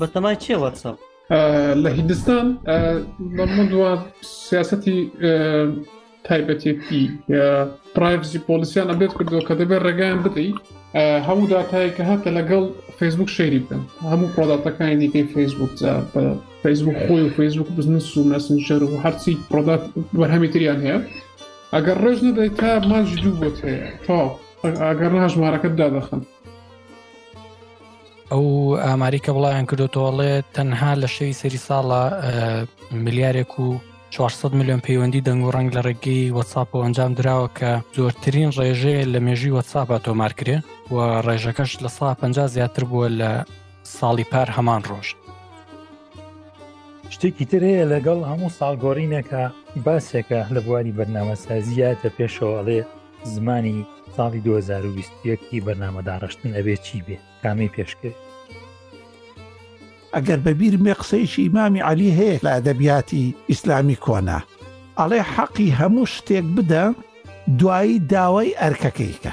بەتەمای چێ وەرسەم لە هیندستان بەمە دووە سیاستی تایبەتێتی پرایڤزی پۆلیسیان ئەبێت کردو کە دەبێت ڕێگەیان بدەی هەموو دااتای کە هاتە لەگەڵ فەیسبوک شەری بن هەموو پرۆداتەکانی دیکەی فەیسبوک فەیسبوک خۆی و فەیسبوک بزنس و مەسنجەر و هەرچی پرۆدات بەرهەمی تریان هەیە ئەگەر ڕێژ نەدەیت تا مانجی دوو بۆت هەیە تاو ئەگەر هەژمارەکەت دادەخن ئەو ئاماری کە بڵیان کردوتەوەڵێ تەنها لە شەوی سەری ساڵە ملیارێک و 400 میلیۆن پەیوەندی دەنگ و ڕنگ لە ڕێگەی وەساپەوە ئەنجام درراوە کە زۆرترین ڕێژێ لە مێژوی وەساپە تۆمارکرێ و ڕێژەکەش لە 150 زیاتر بووە لە ساڵی پار هەمان ڕۆژ شتێکی تر هەیە لەگەڵ هەموو ساڵگۆڕینێکە باسێکە لە بواری بەرنمەسازیە دە پێشەوە ئەڵێ زمانی ساڵی 2021ی بەرنمەداڕشتن ئەبێ چی بێ کامی پێشکرد ئەگەر بەبیر مێ قسەیشی ئیمامی علی هەیە لە ئەدەبیاتی ئیسلامی کۆنا ئەڵێ حەقی هەموو شتێک بدە دوایی داوای ئەرکەکەیکە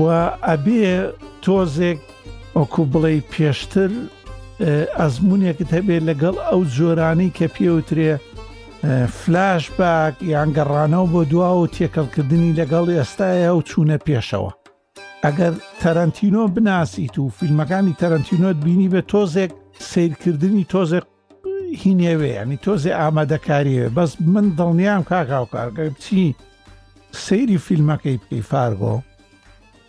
و ئەبێ تۆزێک وەکو بڵێ پێشتر ئەزمونێکت هەبێ لەگەڵ ئەو جۆرانی کە پێوترێ فلاش باک یان گەڕانەوە بۆ دوا و تێکەڵکردنی لەگەڵ ئێستاە و چوونە پێشەوە ئەگەر تەرەنتینۆ بناسیت و فیلمەکانی تەرەنتینۆت بینی بە تۆزێک سیرکردنی تۆزێک هینێوێ ینی تۆزێ ئامادەکاریێ بەس من دڵنیام کاکاوکارگە بچی سەیری فیلمەکەی بکەی فارگۆ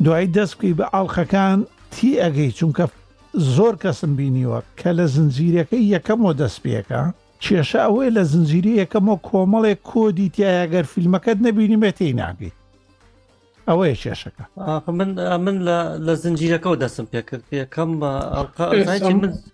دوای دەست بکەی بە ئاڵلقەکان تی ئەگەی چونکە زۆر کەسم بینیوە کە لە زنجیرەکەی یەکەمەوە دەست پێەکە کێشە ئەوەیە لە زنجیری یەکەمەوە کۆمەڵێک کۆدی تایەگەر فیلمەکەت نەبینیمێت تی ناگەیت ئەوەیە کێشەکە من من لە زنجیرەکەەوە دەستم پێکرد یەکەم ئەڵقا من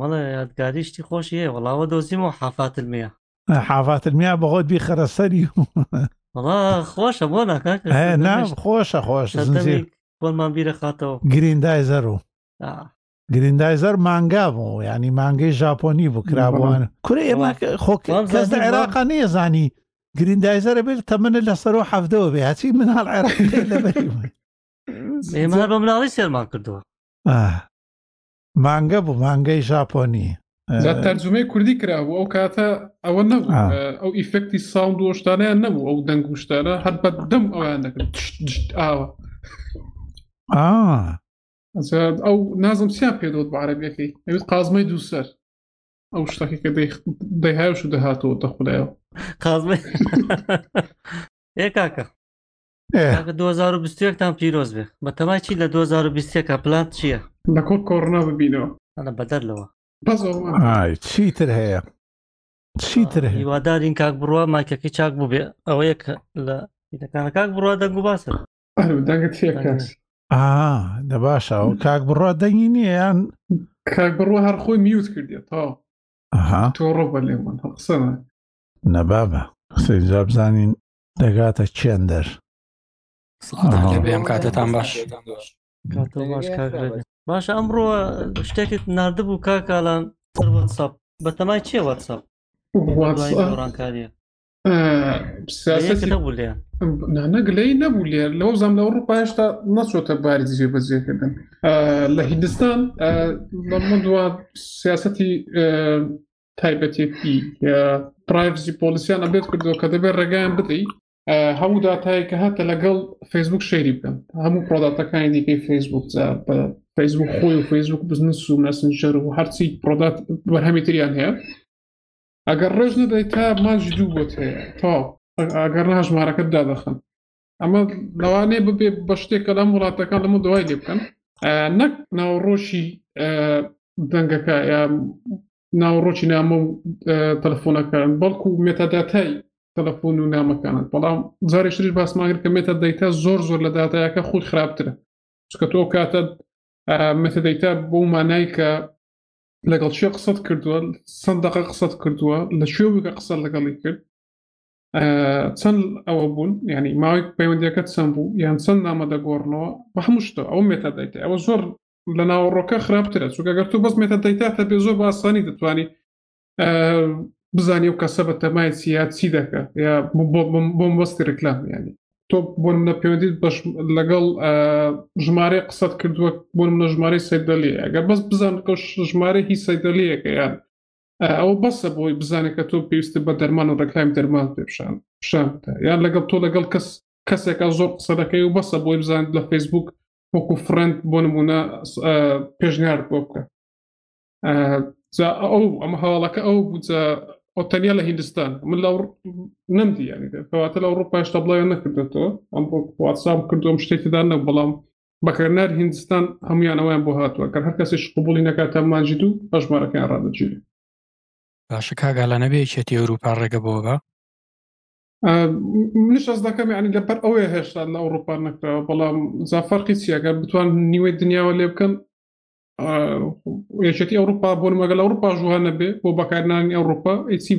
مەڵێ یادگاری شتی خۆشی هەیە وەڵاوە دۆزیمەوە حافات المیا حافات المیا بەخۆت بیخەرە سەری وڵا خۆشە بۆ ناکات خۆشە خۆش بۆمان بیرە خاتەوە گریندای زەر و گریندای زەر مانگا بوو ینی مانگەی ژاپۆنی بوو کرابووان کورە ئێمە خۆ کەس لە عێراقا نییە زانی گریندای زەرە بێت تەمەە لە سەر و حەفتەوە بێ هەچی مناڵ عێراقی لەبەری ئێمە بە مناڵی سێرمان کردووە مانگە بوو مانگەی ژاپۆنی تەرجمەی کوردی کرابوو ئەو کاتە ئەوە نەبوو ئەو ئیفکتی ساڵ دۆشتانیان نەبوو ئەو دەنگوشتانە هەر بە دەم ئەویان دەکرد ئاوە ئەو نازم سیان پێدەوت بە عربیەکەی ئەوێت قازمەی دووسەر ئەو شتەکە کە دەیهاوش و دەهاتەوە دەخولایەوە قازمە ئێ کاکە کاکە 2021 تان پیرۆز بێ بە تەمای چی لە 2021 کا پلانت چییە لە کۆڵ کۆڕنا ببینەوە ئەنە بەدەر لەوە پەزۆڵمان ئای چیتر هەیە چیتر هەیە هیوادارین کاک بڕوا مایکەکەی چاک بووبێ ئەوە یەک لە یەکەکانە کاک بڕوا دەنگ و باسە ئەرە دەنگت فێ کاس ئا دە باشە ئەو کاک بڕا دەنگی نییە یان کاک بڕوا هەر خۆی میوت کردێت تا ئەها تۆڕۆ بە لێمان قسەمان نەبابە سەیجا بزانین دەگاتە چێندەر کاتتان باش باشە ئەمڕۆ شتێکت نردبوو کاکالان وەسەپ بە تەمای چێ وەسەپ ڕانکاریە نەگلەی نەبوو لێر لەو زەم لە ئەوروپا هێشتا نەچۆتە باری دزێ بەجێکردن لە هیندستان لە من دووە سیاستی تایبەتێکی پرایڤزی پۆلیسیان ئەبێت کردو کە دەبێت ڕێگەیان بدەی هەموو دااتایی کە هاتە لەگەڵ فەیسبوک شەری بکەن هەموو پرۆداتەکانی دیکەی فەیسبوک فەیسبوک خۆی و فەیسبوک بزنس و مەسنجەر و هەرچی پرۆدات بەرهەمی تریان هەیە ئەگەر ڕێژ نەدەیت تا ماش دوو بۆت هەیە تاو ئەگەر ناژمارەکەت دادەخن ئەمە لەوانەیە ببێ بە شتێک کە لەم وڵاتەکان لەمە دوای لێ بکەن نەک ناوڕۆشی دەنگەکە یا ناوڕۆکی نامە و تەلفۆنەکان بەڵکو مێتاداتای تەلەفۆن و نامەکانت بەڵام زارێشتریش باسماگر کە مێتە دەیتا زۆر زۆر لە دااتایەکە خۆی خراپترە چکە تۆ کاتە مێتە دەیتا بۆ مانای کە لەگەڵ چێ قسەت کردووە سندەقە قسەت کردووە لە شوێوەکە قسە لەگەڵی کرد چەند ئەوە بوون ینی ماوەی پەیوەندیەکە چەند بوو یان چەند نامە دەگۆڕنەوە بە هەموو شتەوە ئەو مێتا دەیتە ئەوە زۆر لە ناوەڕۆکە خراپترە چووکەگەر تۆ بەس مێتا دەیتا هەبێ بێ زۆر باسانی دەتوانانی بزانانی و کەسە بە تەمای چیات چی دەکە یا بۆم بەستی ڕکلام ینی تۆ بۆ منە پەیوەندیت بەش لەگەڵ ژمارە قسەت کردووە بۆ منە ژمارەی سەیدەلیە ئەگەر بەس بزان کە ژمارە هی سەیدەلیەکە یان ئەوە بەسە بۆی بزانێت کە تۆ پێویستە بە دەرمان و ڕێکلایم دەرمان پێ پیشان پیشان بدە یان لەگەڵ تۆ لەگەڵ کەس کەسێکە زۆر قسە دەکەی و بەسە بۆی بزانێت لە فەیسبوک وەکو فرند بۆ نمونە پێشنیار بۆ بکە جا ئەو ئەم هەواڵەکە ئەو بووجە ئەو تەنیا لە هندستان من لە نەمدییانکەواتە لە ئەوڕۆپاش تەبڵیان نەکردێتەوە ئەم واتسام کردوم شتێکدا نە بەڵام بەکەرنار هیندستان هەمویان ئەویان بۆ هاتووە کە هەر کەسیش قوبوڵی نەکات تا مانجی دوو هەژمارەکەیان ڕادەگیرێ باشە کاگالە نەبێ چێتی ئەوروپا ڕێگە بۆ بە منش ئەس دەکەم ینی لەپەر ئەوەیە هێشتا لە ئەوروپا نەکراوە بەڵام زافەرقی چیەکە بتوان نیوەی دنیاوە لێ بکەن یەکێتی ئەوروپا بۆ مەگەل ئەوروپا ژوانە بێ بۆ بەکارنانی ئەوروپا ئیچی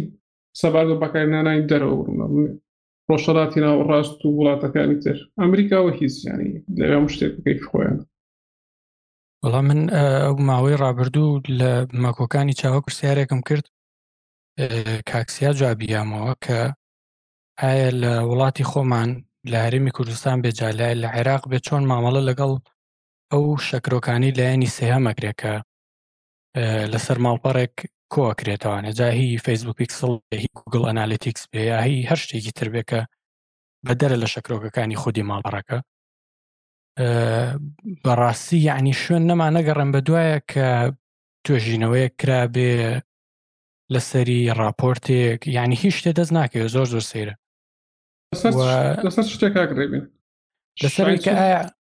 سەبار بە بەکارنانانی دەرەوە ڕۆژهەڵاتی ناوەڕاست و وڵاتەکانی تر ئەمریکاوە هیچ یانی لە هەموو شتێک بکەیت خۆیان وەڵام من ئەو ماوەی ڕابردوو لە ماکۆکانی چاوە پرسیارێکم کرد کاکسیا جوابیامەوە کە ئایا لە وڵاتی خۆمان لە هەرمی کوردستان بێجا لای لە عێراق بێ چۆن مامەڵە لەگەڵ ئەو شەکرۆکانی لایەنی سێهەمەگرێکە لەسەر ماڵپەڕێک کۆکرێتەوانە جاهی فەیسبوک پیکسڵ هی گوگل ئەنالیتیکس بێ یا هی هەر شتێکی تر بێکە بە دەرە لە شەکرۆکەکانی خودی ماڵپەڕەکە بەڕاستی یعنی شوێن نەما نەگەڕێن بە دوایە کە توێژینەوەیە کرابێ لەسەری راپۆرتێک یعنی هیچ شتێ دەست ناکەوێت زۆر زۆر سەیرە لەسەر شتێک کاک ڕێبین لەسەر کە ئایا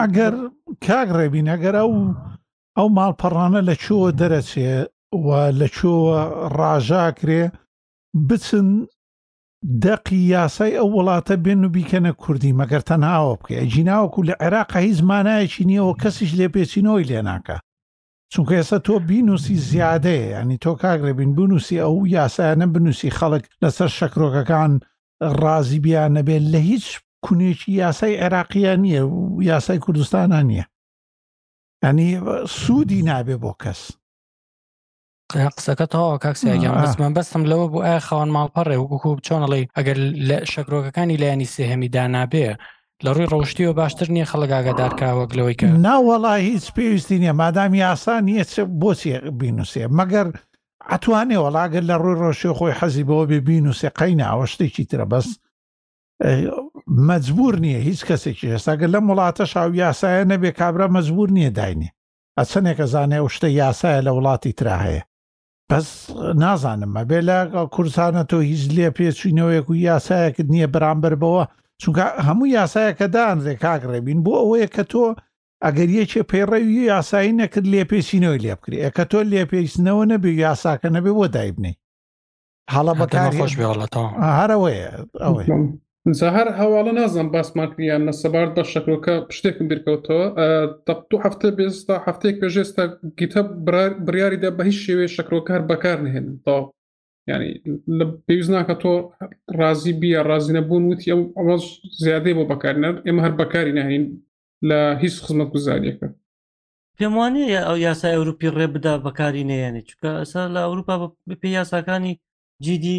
ئەگەر کاک ڕێبین ئەگەر ئەو ئەو ماڵپەڕانە لە چۆ دەرەچێ و لە چۆ ڕاژاکرێ بچن دەقی یاسای ئەو وڵاتە بێن و بیکەنە کوردی مەگەر تەناوە بکە جیناوەکو لە عێراق هیچ مانایەکی نییەوە کەسیش لێپێچینەوەی لێناکە چونکە ئێستا تۆ بینوسی زیادەیە ینی تۆ کاگرێبین بنووسی ئەو یاسایانە بنووسی خەڵک لەسەر شەکرۆکەکان ڕازی بیان نەبێت لە هیچ کونێکی یاسای عێراقیە نییە و یاسای کوردستانە نییە ئەنی سوودی نابێ بۆ کەس قسەکە تەواو کاکسیاگیان بەسمان بەستم لەوە بۆ ئایا خاوەن ماڵپەڕێ وکو چۆنەڵی ئەگەر لە شەکرۆکەکانی لایەنی سێهەمی دانابێ لە ڕووی ڕەوشتیەوە باشتر نییە خەڵک ئاگادار کا وەک لەوەی کە ناوەڵا هیچ پێویستی نییە مادام یاسا نییە چ بۆچی بینوسێ مەگەر ئەتوانێ وەڵاگەر لە ڕووی ڕۆشی خۆی حەزی بەوە بێ بینوسێ قەی ناوە شتێکی ترە بەس مەجبور نییە هیچ کەسێکی هێستاگە لەم وڵاتە شاو یاسایە نەبێ کابرا مەجبور نییە داینێ ئەچەنێکە زانێ ئەو شتە یاسایە لە وڵاتی ترا هەیە بەس نازانم ئەبێ لە کوردستانە تۆ هیچ لێ پێچینەوەیەک و یاسایەکت نییە بەرامبەر بەوە چونکە هەموو یاسایەکە دانرێ کاک ڕێبین بۆ ئەوەیە کە تۆ ئەگەر یەکێ پەیڕەوی یاسایی نەکرد لێ پێچینەوەی لێ بکرێ کە تۆ لێ پێیسنەوە نەبێ یاساکە نەبێ بۆ دایبنی هەڵە بەکار خۆش بێڵەتەوە هەرەوەیە ئەوەی جا هەر هەواڵە نازم باسمان کریان نە سەبارەت بە شەکرۆکە شتێکم بیرکەوتەوە دو هەفتە بێستا هەفتەیەک پێش ئێستا گیتە بڕیاری دە بە هیچ شێوەیە شەکرۆکە هەر بەکار نهێن تاو ینی لە پێویست ناکە تۆ ڕازی بیە ڕازی نەبوون وتی ئەو ئەوەش زیادەی بۆ بەکارنەر ئێمە هەر بەکاری نهین لە هیچ خزمەت گوزاریەکە پێم وانە ئەو یاسای ئەوروپی ڕێ بدا بەکاری نێنێت چکە ئەسا لە ئەوروپا بە پێ یاساکانی جیدی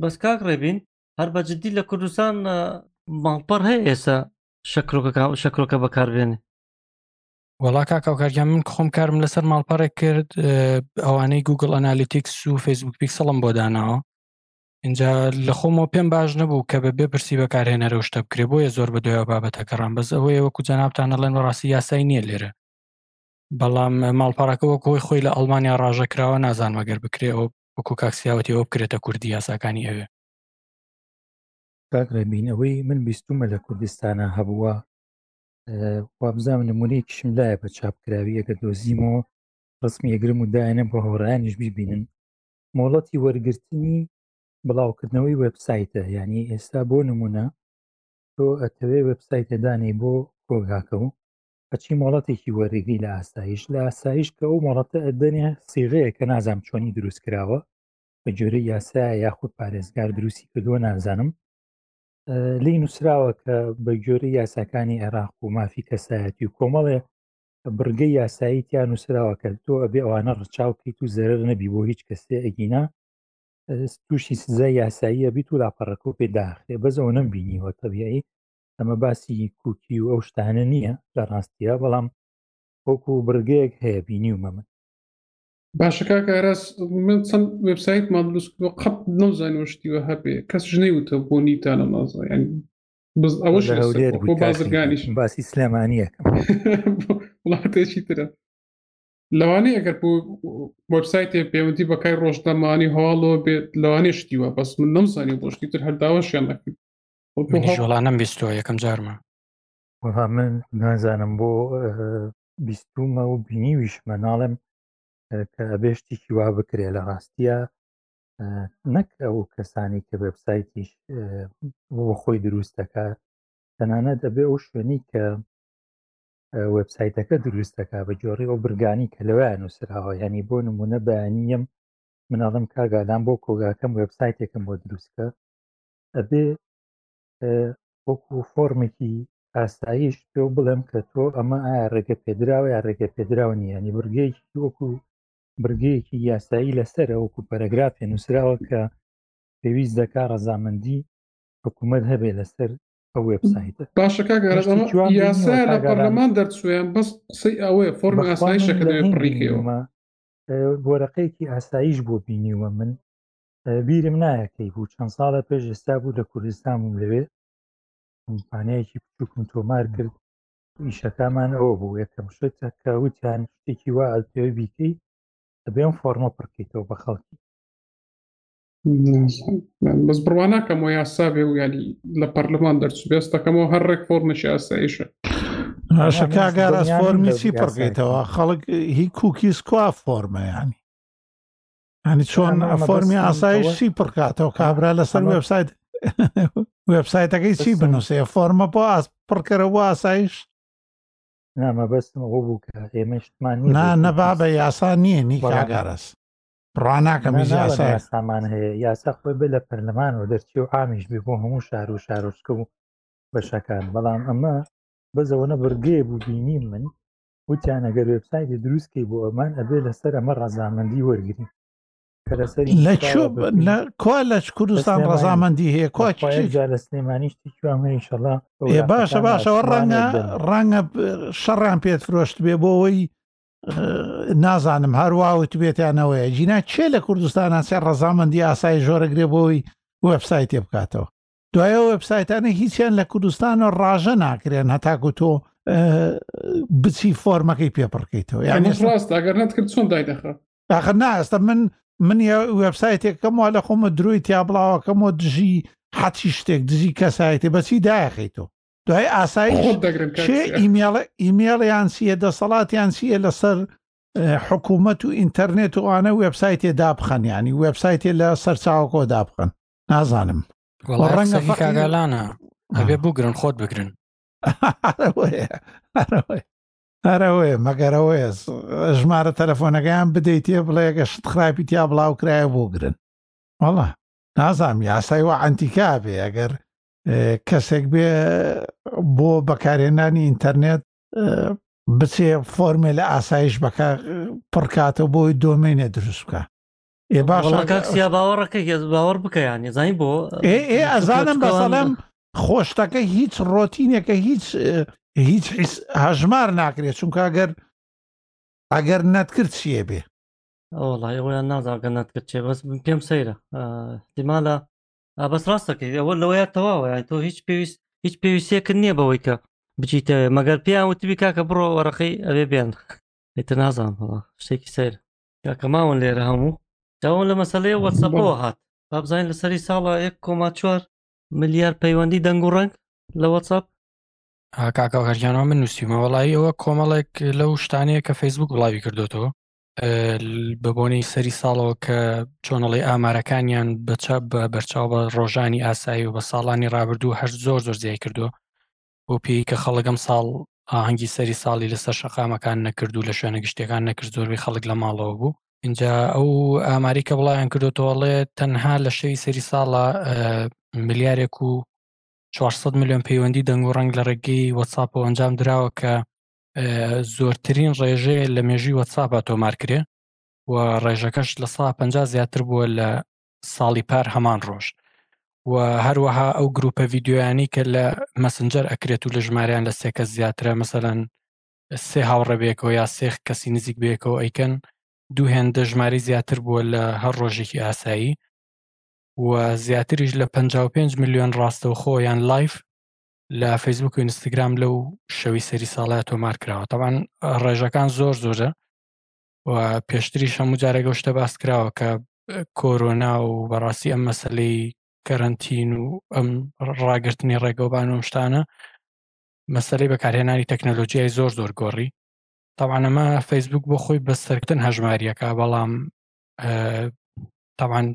بەس کاک ڕێبین هەر بە جددی لە کوردستان ماڵپەڕ هەیە ئێستا شەکرۆکەکان شەکرۆکە بەکاربێنێ وڵا کاکاوکارگیان من خۆم کارم لەسەر ماڵپەڕێک کرد ئەوانەی گوگل ئەنالیتیکس و فەیسبوک پیکسەڵم بۆ داناوە اینجا لە خۆمەوە پێم باش نەبوو کە بە بێ پرسی بەکارهێنەرە شتە بکرێ بۆیە زۆر بە دوای بابەتە گەڕان بەس ئەوەیە وەکو جەنابتانەڵێن ڕاستی یاسای نییە لێرە بەڵام ماڵپەڕەکە وەک هۆی خۆی لە ئەڵمانیا ڕژەکراوە نازانمەگەر بکرێەوە وەکو کاک سیاوەتی ئەوە بکرێتە کوردی یاساکانی ئەوێ. کاک ڕێبین ئەوەی من بیستومە لە کوردستانە هەبووە وابزام نمونەیەکیشم لایە بە چاپکراوی ئەگەر دۆزیمەوە ڕسمی ئەگرم و دایانە بۆ هەوڕیانیش بیبینن مۆڵەتی وەرگرتنی بڵاوکردنەوەی وبسایتە ینی ئێستا بۆ نمونە تۆ ئەتەوێ وبسایتەدانی بۆ کۆگاکە و ئەچی مۆڵەتێکی وەرگری لە ئاسایش لە ئاسایش کە ئەو مۆڵەتە ئەدەنێ سیغەیە کە نازام چۆنی دروست کراوە بە جۆرە یاسا یاخود پارێزگار دروستی کردووە نازانم لی نووسراوە کە بە گۆری یاساکانی عێراق و مافی کەسایەتی و کۆمەڵێ بڕگە یاسایی تیا نووسراوە کە تۆ ئەبێ ئەوانە ڕچاو کەیت و زەرر نەبی بۆ هیچ کەسێ ئەگینا تووشی سزای یاساییە بیت و لاپەڕەکە و پێ داخرێ بەزەوە نەم بینیوە تەبیایی ئەمە باسی کوکی و ئەو شتانە نییە لە ڕاستیە بەڵام وەکو بڕگەیەک هەیە بینی و مەمن باشە کاکە ئاراس من چەند وبسایت مادروست بۆ قەت نەوزانەوە شتیوە هەبێ کەس ژنەی وتە بۆ نیتانە نازە ینی بز ئەوەش بۆ بازرگانیش باسی سلێمانیە وڵاتێکی ترە لەوانەیە ئەگەر بۆ وبسایتێ پێوەندی بەکای ڕۆژنامانی هەواڵەوە بێت لەوانێ شتیوە بەس من نەمزانانی بۆ شتی تر هەرداوەشیان نەکرد ژۆڵا نەم بیستەوە یەکەم جارمە وەها من نازانم بۆ بیستومە و بینیویشمە ناڵێم کە بێشتێکی وا بکرێ لە ڕاستیە نەک ئەو کەسانی کە وبسایتیش بۆ خۆی دروست دەکات تەنانە دەبێ ئەو شوێنی کە وبسایتەکە دروست دەکات بە جۆڕی ئەو برگانی کە لەوەیان نووسراوە ینی بۆ نمونە بەیانیم مناڵم کاگادان بۆ کۆگاکەم وبسایتێکم بۆ دروستکە ئەبێ وەکو فۆرمێکی ئاساییش پێ و بڵێم کە تۆ ئەمە ئایا ڕێگە پێدراوە یا ڕێگە پێدراوە نیانی بڕگەیەکی وەکو بڕگەیەکی یاسایی لەسرە وەکو پەرەگرافێ نووسراوە کە پێویست دەکا ڕەزامەندی حکوومەت هەبێ لەسەر ئەو وبسایتە باشەکە یاسا لە پەرلەمان دەرچویان بەس قسەی ئەوەیە فۆرم ئاسایشەکە بڕیکەوە گۆرەقەیەکی ئاساییش بۆ بینیوە من بیرم نایە کەی بوو چەند ساڵە پێش ئێستا بوو لە کوردستان بووم لەوێ کۆمپانیایەکی بچووکم تۆمار کرد ئیشەکەمان ئەوە بوو یەکەم شتە کە وتیان شتێکی وا ئەلتەوە بیکەی دەبێم فۆرمە پڕکەیتەوە بە خەڵکی بەس بڕوا ناکەم و یاسا بێ و یاری لە پەرلەمان دەرچوو بێست دەکەمەوە هەر ڕێک فۆرمێکی ئاسایشە شکاگاراس فۆرمی چی پڕکەیتەوە خەڵک هی کوکی سکوا فۆرمەیانی ینی چۆن فۆرمی ئاسایش چی پڕکاتەوە کابرا لەسەر وبسایت وبسایتەکەی چی بنووسێ فۆرمە بۆ ئاس پڕکەرەوە ئاسایش نامەبەستم ئەو بوو کە ئێمەشتمان نەبا بە یاسا نییە نی کاگارەس ڕناکەم یاسامان هەیە یاسا خۆی بێ لە پەرلەمان و دەرچی و ئامیش بێ بۆ هەموو شار و شارۆچکە و بەشەکان بەڵام ئەمە بەزەوەە بڕگەیە بوو بینی من وتیان ئەگەر وبسایتی دروستکەی بۆ ئەمان ئەبێ لەسەر ئەمە ڕەزامەندی وەرگین کە لەسەر کوا لە کوردستان ڕزامەندی هەیە کواجا لە سلێمانی شتیشەڵا باشە باشەوە ڕەنگە ڕەنگە شەڕان پێت فرۆشت بێ بۆ ئەوەی نازانم هەرواوت بێتیانەوەیە جینا چێ لە کوردستان ناسێ ڕەزامەندی ئاسای ژۆرەگرێ بۆی وبسایتێ بکاتەوە دوای ئەو وبسایتانە هیچیان لە کوردستانە ڕژە ناکرێن هەتاکو تۆ بچی فۆرمەکەی پێپڕکەیتەوە یعنی ڕاست ئەگەر نەتکرد چۆن دایدەخە ئاخر ناستە من من وبسایتێکەکەم وا لە خۆمە درۆی تیا بڵاوەکەم و دژی حەچی شتێک دژی کەسایەتی بەچی داخیتەوە دوای ئاسایی ئیمێڵیان چیە دەسەڵاتیان چیە لەسەر حکوومەت و ئینتەرنێت و ئانە وبسایتێ دابخەن ینی وبسایتێ لە سەرچاوکۆ دابخەن نازانم ڕەنگە فەکەگەلانە ئەبێ بگرن خۆت بگرن هەرەوەێ مەگەرەوەێ ژمارە تەلەفۆنەکەیان بدەیتێ بڵێگە شت خراپی تیا بڵاو کرایە بۆ گرن وڵە نازام یاسای وە ئەنتیکا بێ ئەگەر کەسێک بێ بۆ بەکارهێنانی ئینتەرنێت بچێ فۆرمێ لە ئاسایش بەکە پڕکاتەوە بۆی دۆمێنێ دروست بکە ئێ باش کاک سیا باوەڕەکە باوەڕ بکەیان زانین بۆ ئێ ئێ ئەزانم بەسەڵم خۆشتەکە هیچ ڕۆتینێکە هیچ هیچ هەژمار ناکرێت چونکە گەر ئەگەر نەتکرد چیە بێ ئەوڵی ئەویان نازاگە نەتکرد چێ بەس پێم سەیرە دیمالە بەس ڕاستەکەی ئەوە لەوەیە تەواوەیان تۆ هیچ پێویست هیچ پێویستێکن نییە بەوەی کە بچیتە مەگەر پێیان وتبی کاکە بڕۆ وەرەقی ئەوێ بێن ئیتر نازان بڵە شتێکی سەیرە کاکە ماون لێرە هەموو داوام لە مەسلەیە وەسەپەوە هات بابزانین لە سەری ساڵە 1.4 ملیار پەیوەندی دەنگ و ڕەنگ لە وەسەپ کاکە هەرجانەوە من نووسیمە وڵی ئەوە کۆمەڵێک لەو شتانەیە کە فەیسبوک بڵاوی کردوەوە بە بۆنەی سەری ساڵەوە کە چۆنەڵی ئامارەکانیان بەچە بە بەرچاو بە ڕۆژانی ئاسایی و بە ساڵانی ڕابردوو هەر زۆر زۆر زیای کردووە بەو پێی کە خەڵک ئەم ساڵ ئاهەنگی سەری ساڵی لەسەر شەقامەکان نەکرد و لە شوێنە گشتیەکان نەکرد زۆربەی خەڵک لە ماڵەوە بوو اینجا ئەو ئاماری کە بڵیان کردوتۆڵێ تەنها لە شەوی سەری ساڵە ملیارێک و 400 میلیۆن پەیوەندی دەنگ و ڕنگ لە ڕێگەی وەساپەوە ئەنجام دراوە کە زۆرترین ڕێژەیە لە مێژوی وەساپە تۆمارکرێ و ڕێژەکەش لە 150 زیاتر بووە لە ساڵی پار هەمان ڕۆژ و هەروەها ئەو گروپە ڤیددیویانی کە لە مەسنجەر ئەکرێت و لە ژماریان لە سێکە زیاترە مەسەەن سێ هاوڕێبێکەوە یا سێخ کەسی نزیک بێکەوە ئەیکەن دوو هێندە ژماری زیاتر بووە لە هەر ڕۆژێکی ئاسایی و زیاتریش لە 55 میلیۆن ڕاستەوخۆ یان لایف لە فەیسبوک و ئینستاگرام لەو شەوی سەری ساڵای تۆمار کراوە تاوان ڕێژەکان زۆر زۆرە و پێشتریش هەموو جارێک ئەو شتە باس کراوە کە کۆرۆنا و بەڕاستی ئەم مەسلەی کەرەنتین و ئەم ڕاگررتنی ڕێگەوبان و شتانە مەسلەی بەکارهێنانی تەکنەلۆژیای زۆر زۆر گۆڕی تاوانەمە فەیسبوک بۆ خۆی بە سەرکتن هەژماریەکە بەڵام تاوان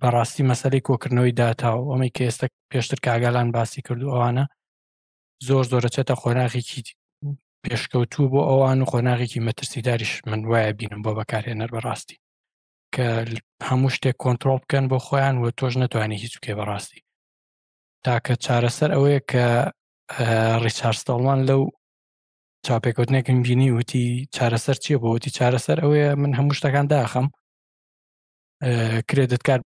بەڕاستی مەسلەی کۆکردنەوەی داتا و ئەمەی کە ئێستا پێشتر کاگالان باسی کردو ئەوانە زۆر زۆرە چێتە قۆناغێکی پێشکەوتوو بۆ ئەوان و قۆناغێکی مەترسیداریش من وایە بینم بۆ بەکارهێنەر بەڕاستی کە هەموو شتێک کۆنتترۆل بکەن بۆ خۆیان و تۆش نتوانانی هیچ بکەێ بەڕاستی تاکە چارەسەر ئەوەیە کە ڕیچارستەڵمان لەو چاپێکوتنێکم بینی وتی چارەسەر چییە بۆ وتی چارەسەر ئەوەیە من هەموو شتەکان داخم کرێدت کار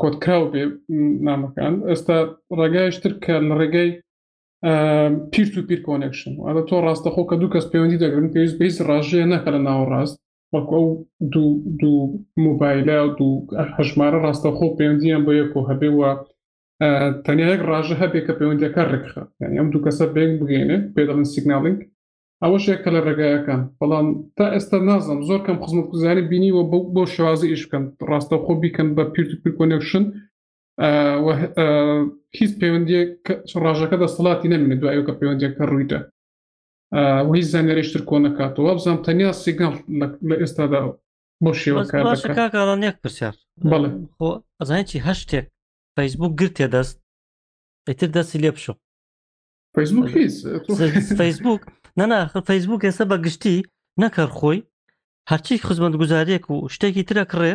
کۆدکراو بێ نامەکان ئێستا ڕێگایشتر کە لە ڕێگای پیر تو پیر کۆنکشن ئەە تۆ ڕاستەخۆ کە دوو کەس پەیوەندی دەگرن پێویست بەیس ڕژێ نەکە لە ناوەڕاست وەکو ئەو دوو دوو موبایلە و دوو هەژمارە ڕاستەخۆ پەیوەندیان بۆ یەکۆ هەبێ وە تەنیا یەک ڕژە هەبێ کە پەیوەندەکە ڕێکخە ینی ئەم دوو کەسە بێک بگەێنێ پێدەڵن سیگنالینگ ئەوەش یەکە لە ڕێگایەکان بەڵام تا ئێستا نازم زۆر کەم خزمەتگوزاری بینیوە بۆ شێوازی ئیش بکەن ڕاستەوخۆ بیکەن بە پیرت و پیرکۆنێکشن هیچ پەیوەندی ڕژەکە دەسەڵاتی نامێنێت دوای کە پەیوەندیەکە ڕوویدا هیچ زانێریشتر کۆ نکاتەوە بزان تەنیا سیگەڵ لە ئێستادا بۆ شێوەکارکاران یەک پرسیار خۆ ئەزانێکی هەشتێک فەیسبوک گرتێ دەست ئیتر دەستی لێ بشۆ فەیسبوک نەنا فەیسبوک ئێستا بە گشتی نەکەر خۆی هەرچی خزمەت گوزارێک و شتێکی ترە کڕێ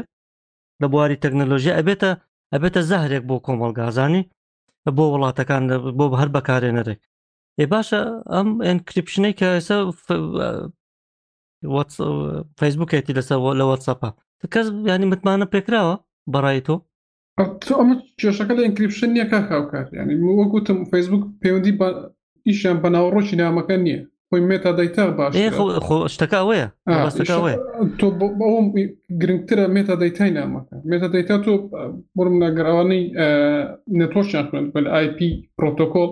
لە بواری تەکنەلۆژیا ئەبێتە ئەبێتە زەهرێک بۆ کۆمەلگازانی بۆ وڵاتەکان بۆ هەر بەکارێنەرێک ێ باشە ئەم ئەنکریپشنەی کە ئێستا فەیسبوکێتی لەسەر لە وەتسەپە کەس ینی متمانە پێکراوە بەڕای تۆ تۆ ئەمە کێشەکە لە ئینکریپشن نییە کا کاوکار ینی وەک وتم فەیسبوک پەیوەندی بە ئیشیان بە ناوەڕۆکی نامەکە نییە خۆی مێتا دەیتا باش خۆ شتەکە ئەوەیە تۆ بەوم گرنگترە مێتا دەیتای نامەکە مێتا دەیتا تۆ بڕم ناگەراوانەی نەتۆشیان خوێن بەل آیP پرۆتۆکۆل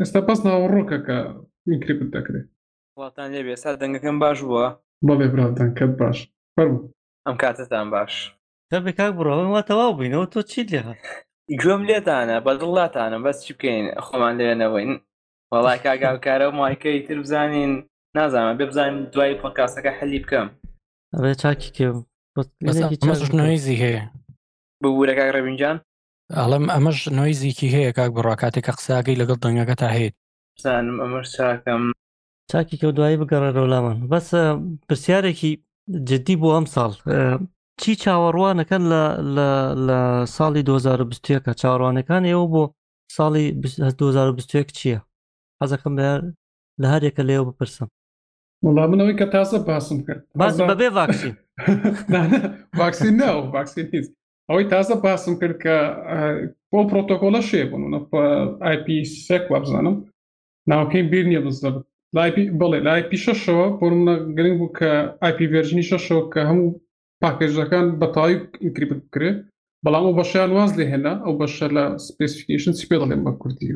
ئێستا بەس ناوەڕۆکە کە ئینکریپت دەکرێت وڵاتان لێ بێ سا دەنگەکەم باش بووە بەڵێ برا دەنگەکەت باش فەرموو ئەم کاتتان باش دەبێ کاک بڕەوە وا تەواو بووینەوە تۆ چیت لێ هات گوێم لێتانە بە دڵاتانە بەس چی بکەین خۆمان لێنەوەین وەڵای کاگاوکارە مایکەی تر بزانین نازانم بێ بزانین دوای پۆکاسەکە حەلی بکەم ئەبێ چاکی کێم بەس ئەمەش نوێیزی هەیە ببوورە کاک ڕەوینجان ئەڵم ئەمەش نۆیزیکی هەیە کاک بڕا کاتێک کە قساگەی لەگەڵ دەنگەکە تا هەیە زانم ئەمەش چاکەم چاکی کەو دوایی بگەڕێرەوە لامان بەس پرسیارێکی جددی بۆ ئەم ساڵ چی چاوەڕوانەکەن لە ساڵی 2020ەکە چاڕوانەکان ئێوە بۆ ساڵی 2020 چییە حەزەکەم بە لە هەرێکە لێو بپرسم وڵا منەوەی کە تازە باسم کرد بەبێ ڤاکسین ڤاکسین ناو ڤاکسین ئەوەی تازە باسم کرد کە بۆ پرۆتۆکۆلە شێ بوون ئایP سێک وابزانم ناوکەی بیر نیە بزدە بڵێ لای پیشەشەوە بۆمە گرنگ بوو کە ئایP ڤێرجنی شەشەوە کە هەموو پاکێژەکان بەتاوی ئینکری بکرێت بەڵام ئەو بەشیان واز لێ هێنا ئەو بەشە لە سپسیفیکیشن چی پێ دەڵێن بە کوردی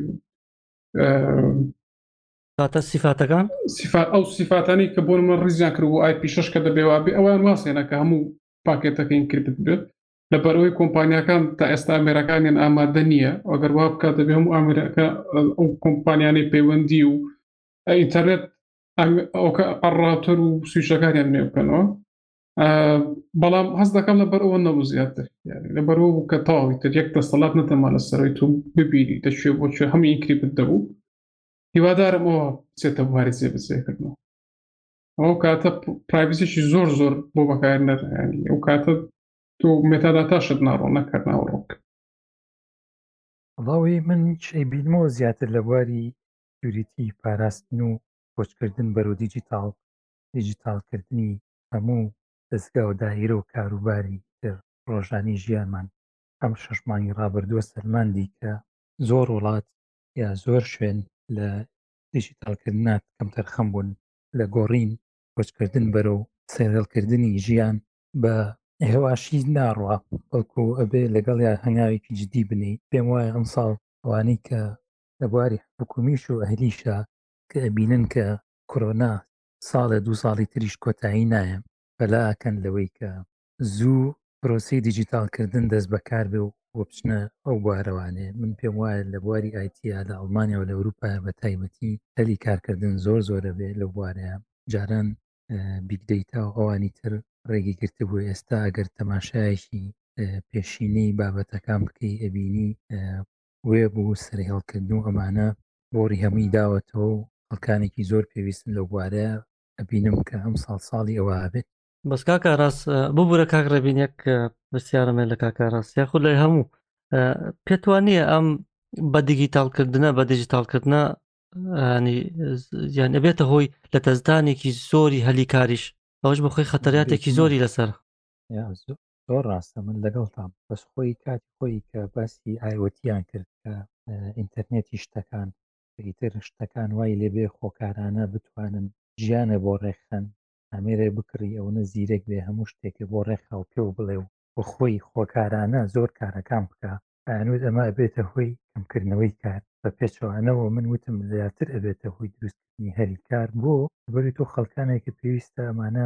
ساتە سیفاتەکان سیفات ئەو سیفاتانی کە بۆمە ڕیزیان کرد و ئای پیشش کە دەبێوا بێ ئەویان واسێنە کە هەموو پاکێتەکەین کردت بێت لەبەرەوەی کۆمپانیەکان تا ئێستا ئامێرەکانیان ئامادە نییە ئەگەر وا بکات دەبێ هەموو ئامرەکە ئەو کۆمپانیانەی پەیوەندی و ئینتەرنێت ئەوکە ئەڕاتۆر و سویشەکانیان نوێ بکەنەوە بەڵام هەز دەکەم لە بەرەوە نەبوو زیاتر لە بەرەوە بوو کە تاوی تر یەک دەسەڵات نەتەما لە سەرۆی تو ببیری دەشێ بۆ چێ هەمی ئینکری بدەبوو هیوادارم ئەوە بچێتە بواری زێبزێکردنەوە ئەو کاتە پرایڤسیشی زۆر زۆر بۆ بەکار نەرانی ئەو کاتە تۆ مێتاداتاشت ناڕۆ نەکرد ناوڕۆک بەڵاوەی من شەی بینمەوە زیاتر لە بواری سکیوریتی پاراستن و کۆچکردن بەرەو دیجیتاڵ دیجیتاڵکردنی هەموو دەستگا و دایرە و کاروباری تر ڕۆژانی ژیانمان ئەم شەش مانگی ڕابردووە سەلماندی کە زۆر وڵات یا زۆر شوێن لە دیجیتاڵکردنا کەمتەرخەم بوون لە گۆڕین، کۆچکردن بەرەو سەیرهەڵکردنی ژیان بە هێواشی ناڕوا، بەڵکو ئەبێ لەگەڵیا هەنگاوێکی جدی بنێی، پێم وایە ئەمساڵ ئەوانەی کە لە بواری حکومیش و ئەهلیشە کە ئەبینن کە کۆرۆنا ساڵێ دوو ساڵی تریش کۆتایی نایە، پەلە ئەکەن لەوەی کە زوو پرۆسەی دیجیتاڵکردن دەست بەکار بێ و بچنە ئەو بوارەوانێ من پێم وایە لە بواری ئایتیا لە ئەڵمانیا و لە ئەوروپا بە تایبەتی هەلی کارکردن زۆر زۆرە بێ لە بوارەیە جاران بیگدەیتا و ئەوانی تر ڕێگی گرتبوو ئێستا ئەگەر تەماشایەکی پێشینەی بابەتەکان بکەی ئەبینی وێ بوو سەرهێڵکردن و ئەمانە بۆری هەمووی داوەتەوە و خەڵکانێکی زۆر پێویستن لە بوارەیە ئەبینم کە ئەم ساڵ ساڵی ئەوە بێت بەس کاک ئاراس ببوورە کاک ڕێبین یەک پرسیارم هەیە لە کاک ئاراس یاخود لای هەموو پێت وانە ئەم بە دیگیتالکردنە بە دیجیتالکردە یان ئەبێتە هۆی لە تەزدانێکی زۆری هەلی کاریش ئەوش بخۆی خەتەراتێکی زۆری لەسەر زۆر ڕاستە من لەگەڵتام بەس خۆی کات خۆی کە باسی ئایوەتیان کرد کە ئینتەرنێتی شتەکان ئیتر شتەکان وای لێبێ خۆکارانە بتوانن ژیانە بۆ ڕێکخەن ئامێرێ بکڕی ئەوەنە زیرەک بێ هەموو شتێکە بۆ ڕێکخا و پێو بڵێ و بە خۆی خۆکارانە زۆر کارەکان بکە ئەنوت ئەمە ئەبێتە هۆی کەمکردنەوەی کار بە پێچەوانەوە من وتم زیاتر ئەبێتە هۆی دروستکردنی هەلی کار بۆ بەری تۆ خەڵکانێکە پێویستە ئەمانە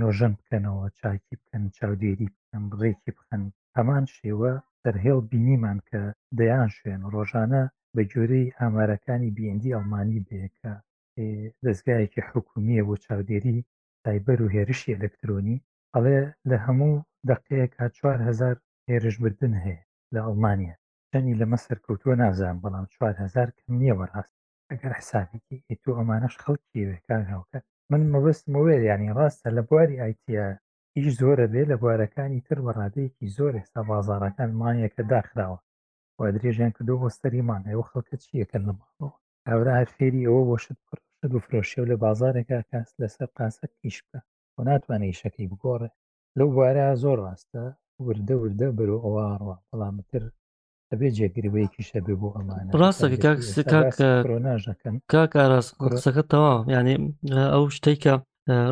نۆژەن بکەنەوە چاکی بکەن چاودێری بکەن ڕێکی بخەن هەمان شێوە دەرهێڵ بینیمان کە دەیان شوێن ڕۆژانە بە گوێرەی ئامارەکانی بیندی ئەڵمانی بێکە دەستگایەکی حکومیە بۆ چاودێری سایبەر و هێرشی ئەلکترۆنی ئەڵێ لە هەموو دەقەیەکە 4هزار هێرش بردن هەیە لە ئەڵمانیا چەنی لەمە سەرکەوتووە نازان بەڵام 4هزار کەم نییە بەڕاست ئەگەر حسابیکی ئیت و ئەمانەش خەڵکی وێ کاک هاوکار من مەبەستم وێ یانی ڕاستە لە بواری ئایتیا ئیش زۆرە بێ لە بوارەکانی تر بە ڕادەیەکی زۆر ئێستا بازاڕەکان مایەکە داخراوە و درێژیان کردووە بۆ سەری مانگ ئەوە خەڵکە چیەکەن لە ماڵەوە کابرا هەر فێری ئەوە بووە شت بکڕێ و شت بفرۆشێ و لە بازاڕێکا کاس لەسەر قاسەک ئیش بکا و ناتوانێ ئیشەکەی بگۆڕێ. لەو بوارە زۆر ڕاستە، وردە وردە بەرەو ئەوە ئەڕوا، بەڵام ئیتر ئەبێ جێگرەوەیەکیش هەبێ بۆ ئەمانە، بە ڕاستە کە تایبەتی کاک ئێستا کاک باسی کرۆناش ئەکەن، کاک ئاراس کرۆ قسەکەت تەواوە یانێ ئەو شتەی کە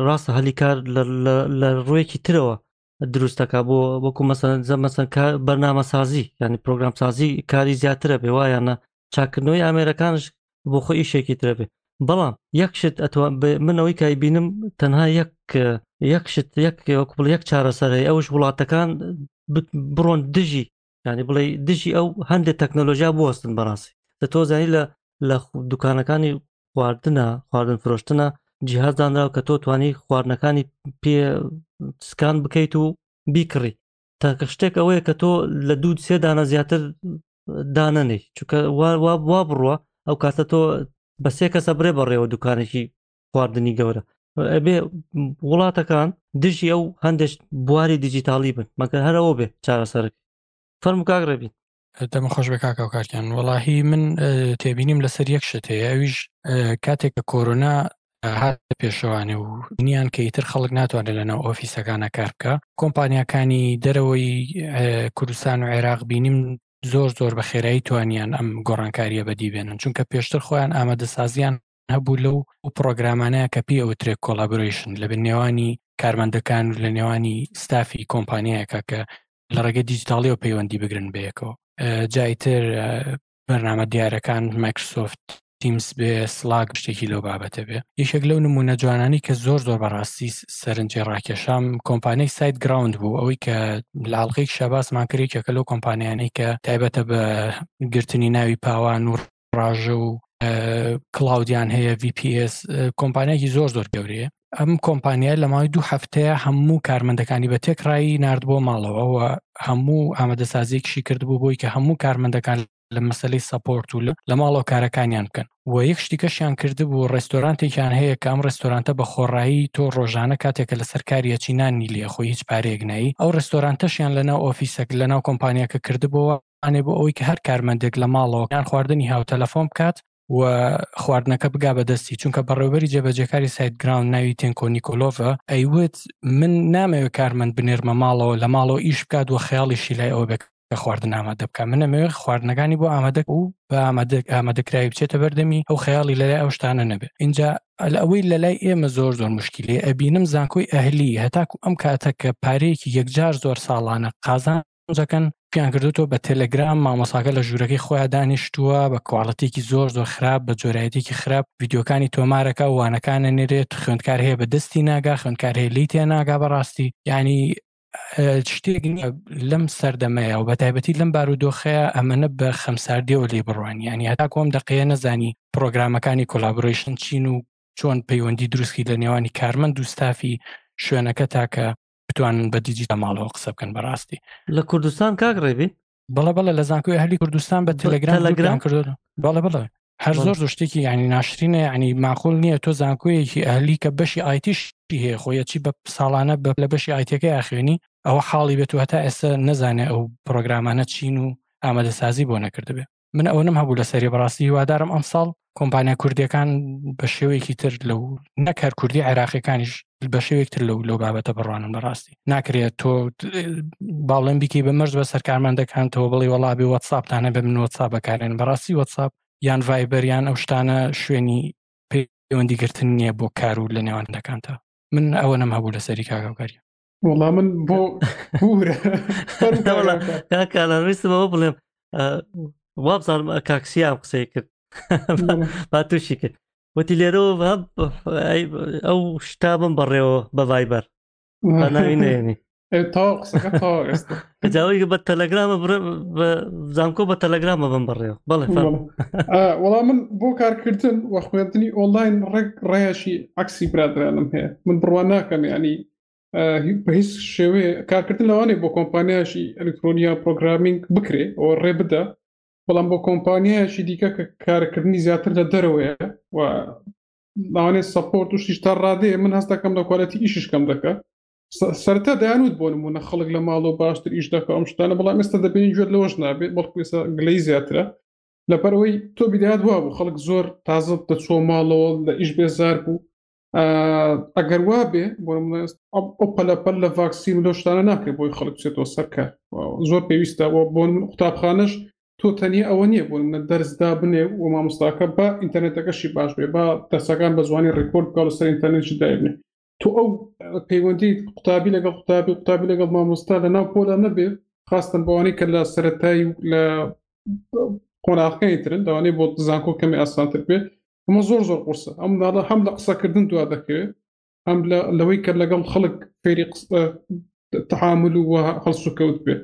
ڕاستە هەلی کار لە لە لە ڕوویەکی ترەوە دروستەکە بۆ وەکو مەسەن زە مەسەن بەرنامە سازی ینی پرۆگرام سازی کاری زیاترە بێ وایانە چاکردنەوەی ئامێرەکانش بۆ خۆ ئیشێکی ترە بێ بەڵام یەک شت ئەتوان منەوەی کای بینم تەنها یەک یەک شت یەک یەک چارەسەرەی ئەوش وڵاتەکان بڕۆن دژی ینی بڵێ دژی ئەو هەندێک تەکنەلۆژیا بۆستن بەڕاستی لە تۆزانی لە لە دوکانەکانی خواردنە خواردن فرۆشتنە جیهاز دانراو کە تۆ توانی خواردنەکانی پێ سکان بکەیت و بیکڕی تاکە شتێک ئەوەیە کە تۆ لە دوو سێ دانە زیاتر دانەنێک چونکە وا بڕە ئەو کاتە تۆ بە سێ کەسە برێ بەڕێوە دوکانێکی خواردنی گەورە ئەبێ وڵاتەکان دژی ئەو هەندێک بواری دیجیتالی بن مەگە هەرەوە بێ چارەسەرک فەرم کاک ڕێبیت دەمە خۆش بە کاکە و کارکیان وەڵاهی من تێبینیم لەسەر یەک شت هەیە ئەویش کاتێک کە کۆرۆنا هات پێشەوانێ و نیان کە ئیتر خەڵک ناتوانێت لەناو ئۆفیسەکانە کار بکە کۆمپانیەکانی دەرەوەی کوردستان و عێراق بینیم زۆر زۆر بە خێرایی توانیان ئەم گۆڕانکاریە بەدی بێنن چونکە پێشتر خۆیان ئامادەسازیان هەبوو لەو و پرۆگرامانەیە کە پێی ئەوترێت کۆلابرۆیشن لە نێوانی کارمەندەکان و لە نێوانی ستافی کۆمپانیایەکە کە لە ڕێگە دیجیتاڵیەوە پەیوەندی بگرن بەیەکەوە جایتر بەرنامە دیارەکان مایکرسۆفت تیمس بێ سلاک شتێکی لەو بابەتە بێ یشێک لەو نمونە جوانانی کە زۆر زۆر بەڕاستی سەرنجی ڕاکێشام کۆمپانیای سایت گراوند بوو ئەوەی کە لاڵقی شەباسمان کرێکێکە لەو کۆمپانیانەی کە تایبەتە بە گرتنی ناوی پاوان و ڕاژە و کلااودیان هەیە VPS کۆمپانیاکی زۆر زۆر گەورەیە ئەم کۆمپانیای لە ماوەی دوو هەفتەیە هەموو کارمەندەکانی بە تێکڕایی نرد بۆ ماڵەوەەوە هەموو ئامادەسازێکشی کردبوو بۆی کە هەموو کارمەندەکان لە مەسلەی سەپۆرت و لە ماڵەوە کارەکانیان بکەن و یەک شتیکەشیان کردبوو ڕێستۆرانتێکیان هەیە کە ئەم ڕێستۆرانتە بە خۆڕایی تۆ ڕۆژانە کاتێکە لە سەرکاریە چینانی لێ خۆی هیچ پارێک نایی ئەو ڕێستۆرانتەشیان لەناو ئۆفیسەک لەناو کۆمپانیاکە کردبووە ئەێ بۆ ئەوەی کە هەر کارمەندێک لە ماڵەوە یان خواردنی هاو تەلەفۆن بکات و خواردنەکە بگا بە دەستی چونکە بەڕێوبەری جێبەجەکاری سایت گراوند ناوی تێنکۆ نیکۆلۆڤە ئەیوت من نامەوێ کارمەند بنێرمە ماڵەوە لە ماڵەوە ئیش بکات و خەیاڵیشی لای ئەوە بێت کە خواردن ئامادە بکە منەمەوێ خواردنەکانی بۆ ئامادە و بە ئامادە ئامادەکراوی بچێتە بەردەمی ئەو خەیاڵی لەلای ئەو شتانە نەبێت اینجا ئەل ئەوەی لەلای ئێمە زۆر زۆر مشکلی ئەبینم زانکۆی ئەهلی هەتاکو ئەم کاتە کە پارەیەکی یەکجار زۆر ساڵانە قازان جەکەن پیان کردوتۆ بە تەلەگرام مامۆساکە لە ژوورەکەی خۆیان دانیشتووە بە کوواڵەتێکی زۆر زۆر خراپ بە جۆرایەتێکی خراپ یددیوکانی تۆمارەکە وانەکانە نێرێت خوێندکار هەیە بە دەستی ناگا خوێندکار هەیە لی تێ ناگا بەڕاستی ینی شتێک نییە لەم سەردەمەیە و بە تایبەتی لەم بارودۆخەیە ئەمەە بە خەمساردیەوە لێ بڕوان ینی هەتا کۆم دەقەیە نەزانی پرۆگرامەکانی کۆلابرۆیشن چین و چۆن پەیوەندی دروستی لە نێوانی کارمەند دوستافی شوێنەکە تاکە بتوانن بە دیجیتا ماڵەوە قسە بکەن بەڕاستی لە کوردستان کاک ڕێبی بەڵە بەڵە لە زانکۆی هەلی کوردستان بە تەلەگرام کرد بەڵە بڵە هەر زۆر زۆر شتێکی ینی ناشرینە ینی ماقول نییە تۆ زانکۆیەکی ئەهلی کە بەشی ئایتیش هەیە خۆیە چی بە ساڵانە بە لە بەشی ئایتەکە یاخوێنی ئەوە حاڵی بێت و هەتا ئێستا نەزانێ ئەو پرۆگرامانە چین و ئامادەسازی بۆ نەکردبێ من ئەوەنم هەبوو لە سەری بەڕاستی هیوادارم ئەمساڵ کۆمپانیا کوردیەکان بە شێوەیەکی تر لەو نەکار کوردی عێراقیەکانیش بە شێوێکتر لەو لەو بابەتە بڕوانن بەڕاستی ناکرێت تۆ باڵێن بیکەی بە مەرز بە سەرکارمەندەکانتەوە بڵی وڵا بێ وەتساپتانە بە من وەتسا بەکارێن بەڕاستی وەتساپ یان ڤایبەریان ئەو شتانە شوێنی پەیوەندی گرتن نییە بۆ کار و لە نێوان دەکانتە من ئەوە نەم هەبوو لە سەری کاگەکاری وڵام من بۆ کاکانویستمەوە بڵێم وابزانم کاکسیان قسەی کرد با تووشی کرد وتی لێرەوە ئەو شتابم بەڕێەوە بە ڤایبەر ناوی نێنی جاوی بە تەلەگرامە زانکۆ بە تەلەگرامە بم بڕێ بڵێ وەڵام من بۆ کارکردن وە خوێندنی ئۆنلاین ڕێک ڕێشی عکسی برادرانم هەیە من بڕوان ناکەم ینی بە هیچ شێوەیە کارکردن لەوانێ بۆ کۆمپانیاشی ئەلکترۆنیا پرۆگرامینگ بکرێ ئەو ڕێ بدە بەڵام بۆ کۆمپانیایشی دیکە کە کارکردنی زیاتر لە دەرەوەیە و ناوانێ سپۆرت و شیش تا ڕادێ من هەست دەکەم لە کوالەتی ئیشش کەم دەکە سەرتا دەیانوت بۆ نمونە خەڵک لە ماڵەوە باشتر ئیش دەکە ئەم شتانە بەڵام ئێستا دەبینی گوێت لەوەش نابێت بەڵکو ئێستا گلەی زیاترە لەبەرەوەی تۆ بیدات وا بوو خەڵک زۆر تازە دەچوە ماڵەوە لە ئیش بێزار بوو ئەگەر وابێ بۆ ئەو پەلەپەل لە ڤاکسین و لەشتانە ناکرێت بۆی خەڵک بچێتەوە سەرکە زۆر پێویستە بۆ بۆ من قوتابخانەش تۆ تەنیا ئەوە نییە بۆ منە دەرزدا بنێ و مامۆستاکە بە ئینتەرنێتەکەشی باش بێ بە دەسەکان بە زوانی ڕیکۆرد کاڵ سەر ئینتەرنێتی دابنێ تۆ ئەو پەیوەندی قوتابی لەگەڵ قوتابی قوتابی لەگەڵ مامۆستا لە ناو پۆلا نەبێ خاستن بەوانەی کە لە سەتایی لە قۆناغەکانی ترن داوانەی بۆ زانکۆ کەمی ئاسانتر بێت ئەمە زۆر زۆر قورسە ئەم داڵە هەم لە قسەکردن دوا دەکەوێت هەم لەوەی کە لەگەڵ خەڵک فێری تەعامل و هەڵسوکەوت بێت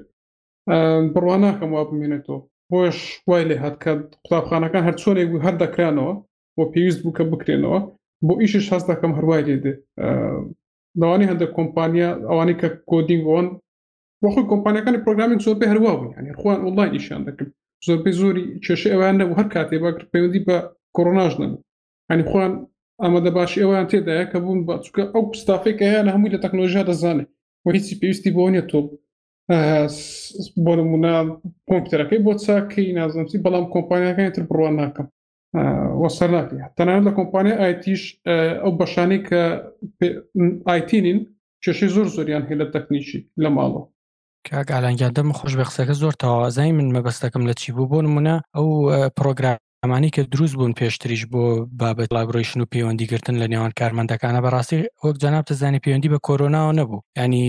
بڕوا ناکەم وا بمێنێتەوە بۆش وای لێ هاات کە قوتابخانەکان هەرچۆنێک بوو هەر دەکرانەوە بۆ پێویست بوو کە بکرێنەوە بۆ ئیشش هەست دەکەم هەروای لێ دێ لەوانی هەندێک کۆمپانیا ئەوانی کە کۆدینگۆن وەخۆی کۆمپانیەکانی پرۆگرامین زۆربەی هەروا بوون ینی خوان ئۆنلاین ئیشیان دەکرد زۆربەی زۆری کێشە ئەویان نەبوو هەر کاتێ بە پەیوەندی بە کۆرۆناش نەبوو ینی خوان ئامادە باش ئەویان تێدایە کە بوون بە چکە ئەو پستافێک هەیەیان هەمووی لە تەکنۆلژیا دەزانێت و هیچی پێویستی بۆ نیە تۆ بۆ نمونە کۆمپیوتەرەکەی بۆ چاکەی نازمسی بەڵام کۆمپانیەکانی تر بڕوان ناکەم وەسەر ناکە تەنانەت لە کۆمپانیا ئایتیش ئەو بەشانی کە ئایتینین کێشەی زۆر زۆریان هەیە لە تەکنیکی لە ماڵەوە کاک ئالانگیان دەم خۆش بە قسەکە زۆر تەوازای من مەبەستەکەم لە چی بوو بۆ نمونە ئەو پرۆگرام ئەمانی کە دروست بوون پێشتریش بۆ بابەت لابرۆیشن و پەیوەندیگرتن لە نێوان کارمەندەکانە بەڕاستی وەک جەناب تزانی پەیوەندی بە کۆرۆناوە نەبوو ینی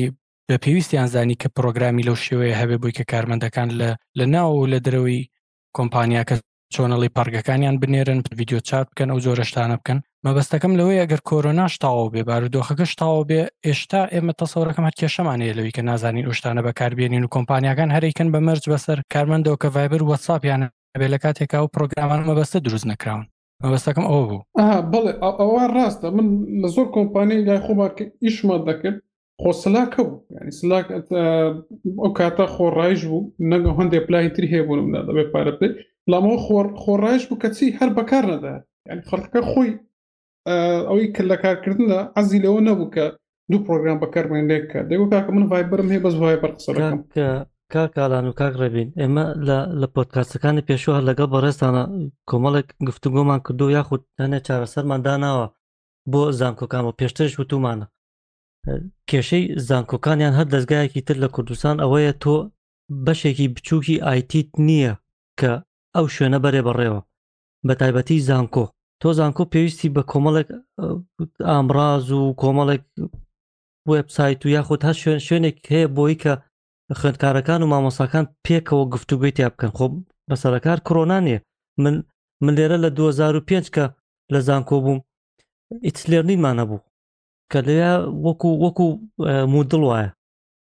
بە پێویستیان زانی کە پرۆگرامی لەو شێوەیە هەبێ بووی کە کارمەندەکان لە لە ناو لە درەوەی کۆمپانیاکە چۆنەڵی پەڕگەکانیان بنێرن ڤیددیو چات بکەن ئەو جۆرە شتانە بکەن مەبەستەکەم لەوەی ئەگەر کۆرۆناش تاوە بێ بارودۆخەکەش تاوە بێ ئێشتا ئێمە تەسەورەکەم هەر کێشەمانەیە لەوی کە نازانین ئوشتانە بەکاربیێنین و کۆمپانیەکان هەریکن بە مەرج بەسەر کارمەندەوە کە ڤایبەر وەساپیان بێ لە کاتێکا و پرۆگرامان مەبەستە دروست نەکراون مەبەستەکەم ئەوە بوو بڵێ ئەوە ڕاستە من لە زۆر کۆمپانیای لای خۆمان ئیشمان دەکرد خۆ سلاکە بوو ینی سلاک ئەو کاتە خۆڕایش بوو نەگە هەندێک پلای تر هەیە بوون منە دەبێت پارە بدەیت لامەوە خۆڕایش بوو کەچی هەر بەکار نەدا ینی خەڵکەکە خۆی ئەوەی کە لە کارکردندا عزی لەوە نەبوو کە دوو پرۆگرام بەکارمێن لێک کە دەگو کاکە من ڤایبرم هەیە بەس ڤایبەر قسەکەم کاکالان و کاک ڕێبین ئێمە لە پۆتکاسەکانی پێشوە لەگەڵ بەڕێستانە کۆمەڵێک گفتوگۆمان کردو یاخود هەنێ چارەسەرمان داناوە بۆ زانکۆکان و پێشترش وتومانە کێشەی زانکۆکانیان هەر دەستگایەکی تر لە کوردستان ئەوەیە تۆ بەشێکی بچووکی ئایتیت نییە کە ئەو شوێنە بەرێ بەڕێوە بە تایبەتی زانکۆ تۆ زانکۆ پێویستی بە کۆمەڵێک ئامراز و کۆمەڵێک وبسایت و یاخود هە شوێن شوێنێک هەیە بۆی کە خوێندکارەکان و مامۆساکان پێکەوە گفتوگوی تیا بکەن خۆ بەسەرکار کۆنا نیە من من لێرە لە 2005 کە لە زانکۆ بووم ئیتلێرنینمانە بوو کە لێرە وەکو وەکو مودڵ وایە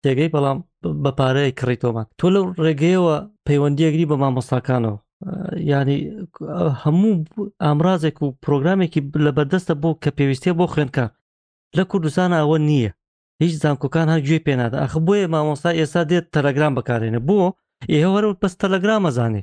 تێگەی بەڵام بە پارەیە کڕی تۆمان تۆ لەو ڕێگەیەوە پەیوەندیەگری بە مامۆستاکانەوە ینی هەموو ئامرازێک و پرۆگرامێکی لە بەردەستە بۆ کە پێویستە بۆ خوێندکە لە کوردستان ئەوە نییە هیچ زانکۆکان هەر گوێ پێنادا ئەخ بۆیە مامۆستا ئێستا دێت تەلەگرام بەکارێنە بۆ ئێوەرە بەس تەلەگرامەزانێ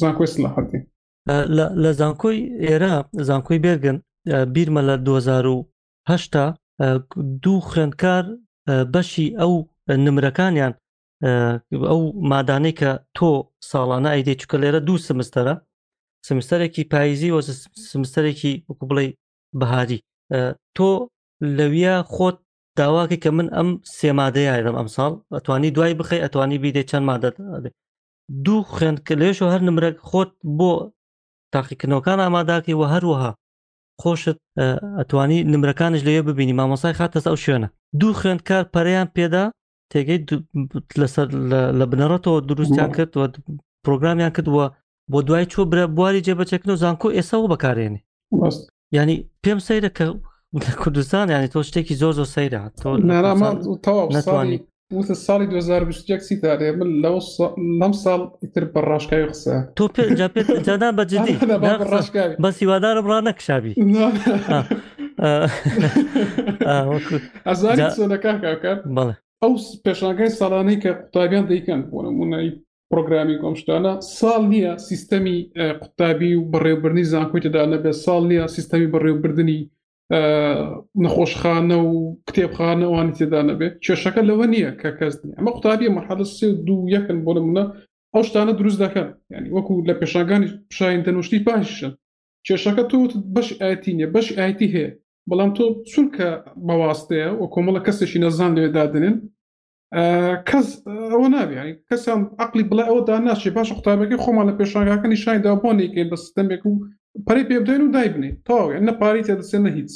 زانکۆست لە حەتی لە زانکۆی ئێرە زانکۆی بێرگن بیرمە لە 2010 دوو خوێندکار بەشی ئەو نمرەکانیان ئەو مادانەی کە تۆ ساڵانە ئەیدەی چکە لێرە دوو سمستەرە سمستەرێکی پاییزی وە سمستەرێکی وەکو بڵێ بەهاری تۆ لەویە خۆت داواکە کە من ئەم سێ مادەیادەم ئەم ساڵ ئەتوانی دوای بخی ئەتوانی بیدێ چەند مادە دوو خوێند کە لێش و هەر نمرەک خۆت بۆ تاقیکردنەوەکان ئاماداکەی وە هەروەها خۆشت ئەتوانی نمرەکانش لەوێ ببینی مامۆسای خاتە ئەو شوێنە دوو خوێندکار پەریان پێدا تێگەی لەسەر لە بنەڕەتەوە دروستیان کرد و پرۆگرامیان کردووە بۆ دوای چۆ برە بواری جێبەچەکن و زانکۆ ئێسەوە بەکارێنی ینی پێم سەیرە کە کوردستان ینی تۆ شتێکی زۆر زۆر سەیرە وتە ساڵی 2020 دارێ من لەو لەم ساڵ ئیتر بە ڕاشکاوی قسە تۆ پێجادا بەجددی بە سیوادارم ڕا نەکشابی ئەزاری سۆنەکە کاکە بەڵێ ئەو پێشانگای ساڵانەی کە قوتابیان دەیکەن بۆ نمونەی پرۆگرامی گۆم شتانە ساڵ نییە سیستەمی قوتابی و بەڕێوبردنی زانکۆی تێدا نەبێت ساڵ نییە سیستەمی بەڕێوبردنی نەخۆشخانە و کتێبخانەوانی تێدا نەبێت کێشەکە لەوە نییە کە کەس نیە ئەمە قوتابی مەحەدە سێ و دوو یەکن بۆ منە ئەو شتانە دروست دەکەن ینی وەکو لە پێشانگانی شاین دەنوشتی پاششن کێشەکە تۆ بەش ئایتی نیە بەش ئایتی هەیە بەڵام تۆ چونکە بەواستەیە و کۆمەڵە کەسێکی نەزان لێدادنێن کەس ئەوە نابێ کەسیان عقلی بڵێ ئەوە دا ناشێ باش قوتابەکەی خۆمان لە پێشانگاکە نیشانی دا بۆ نیکەین بە سیستەمێک و پەری پێ بدەین و دایبنین تاوێ نە پارەی تێدەسێن نە هیچ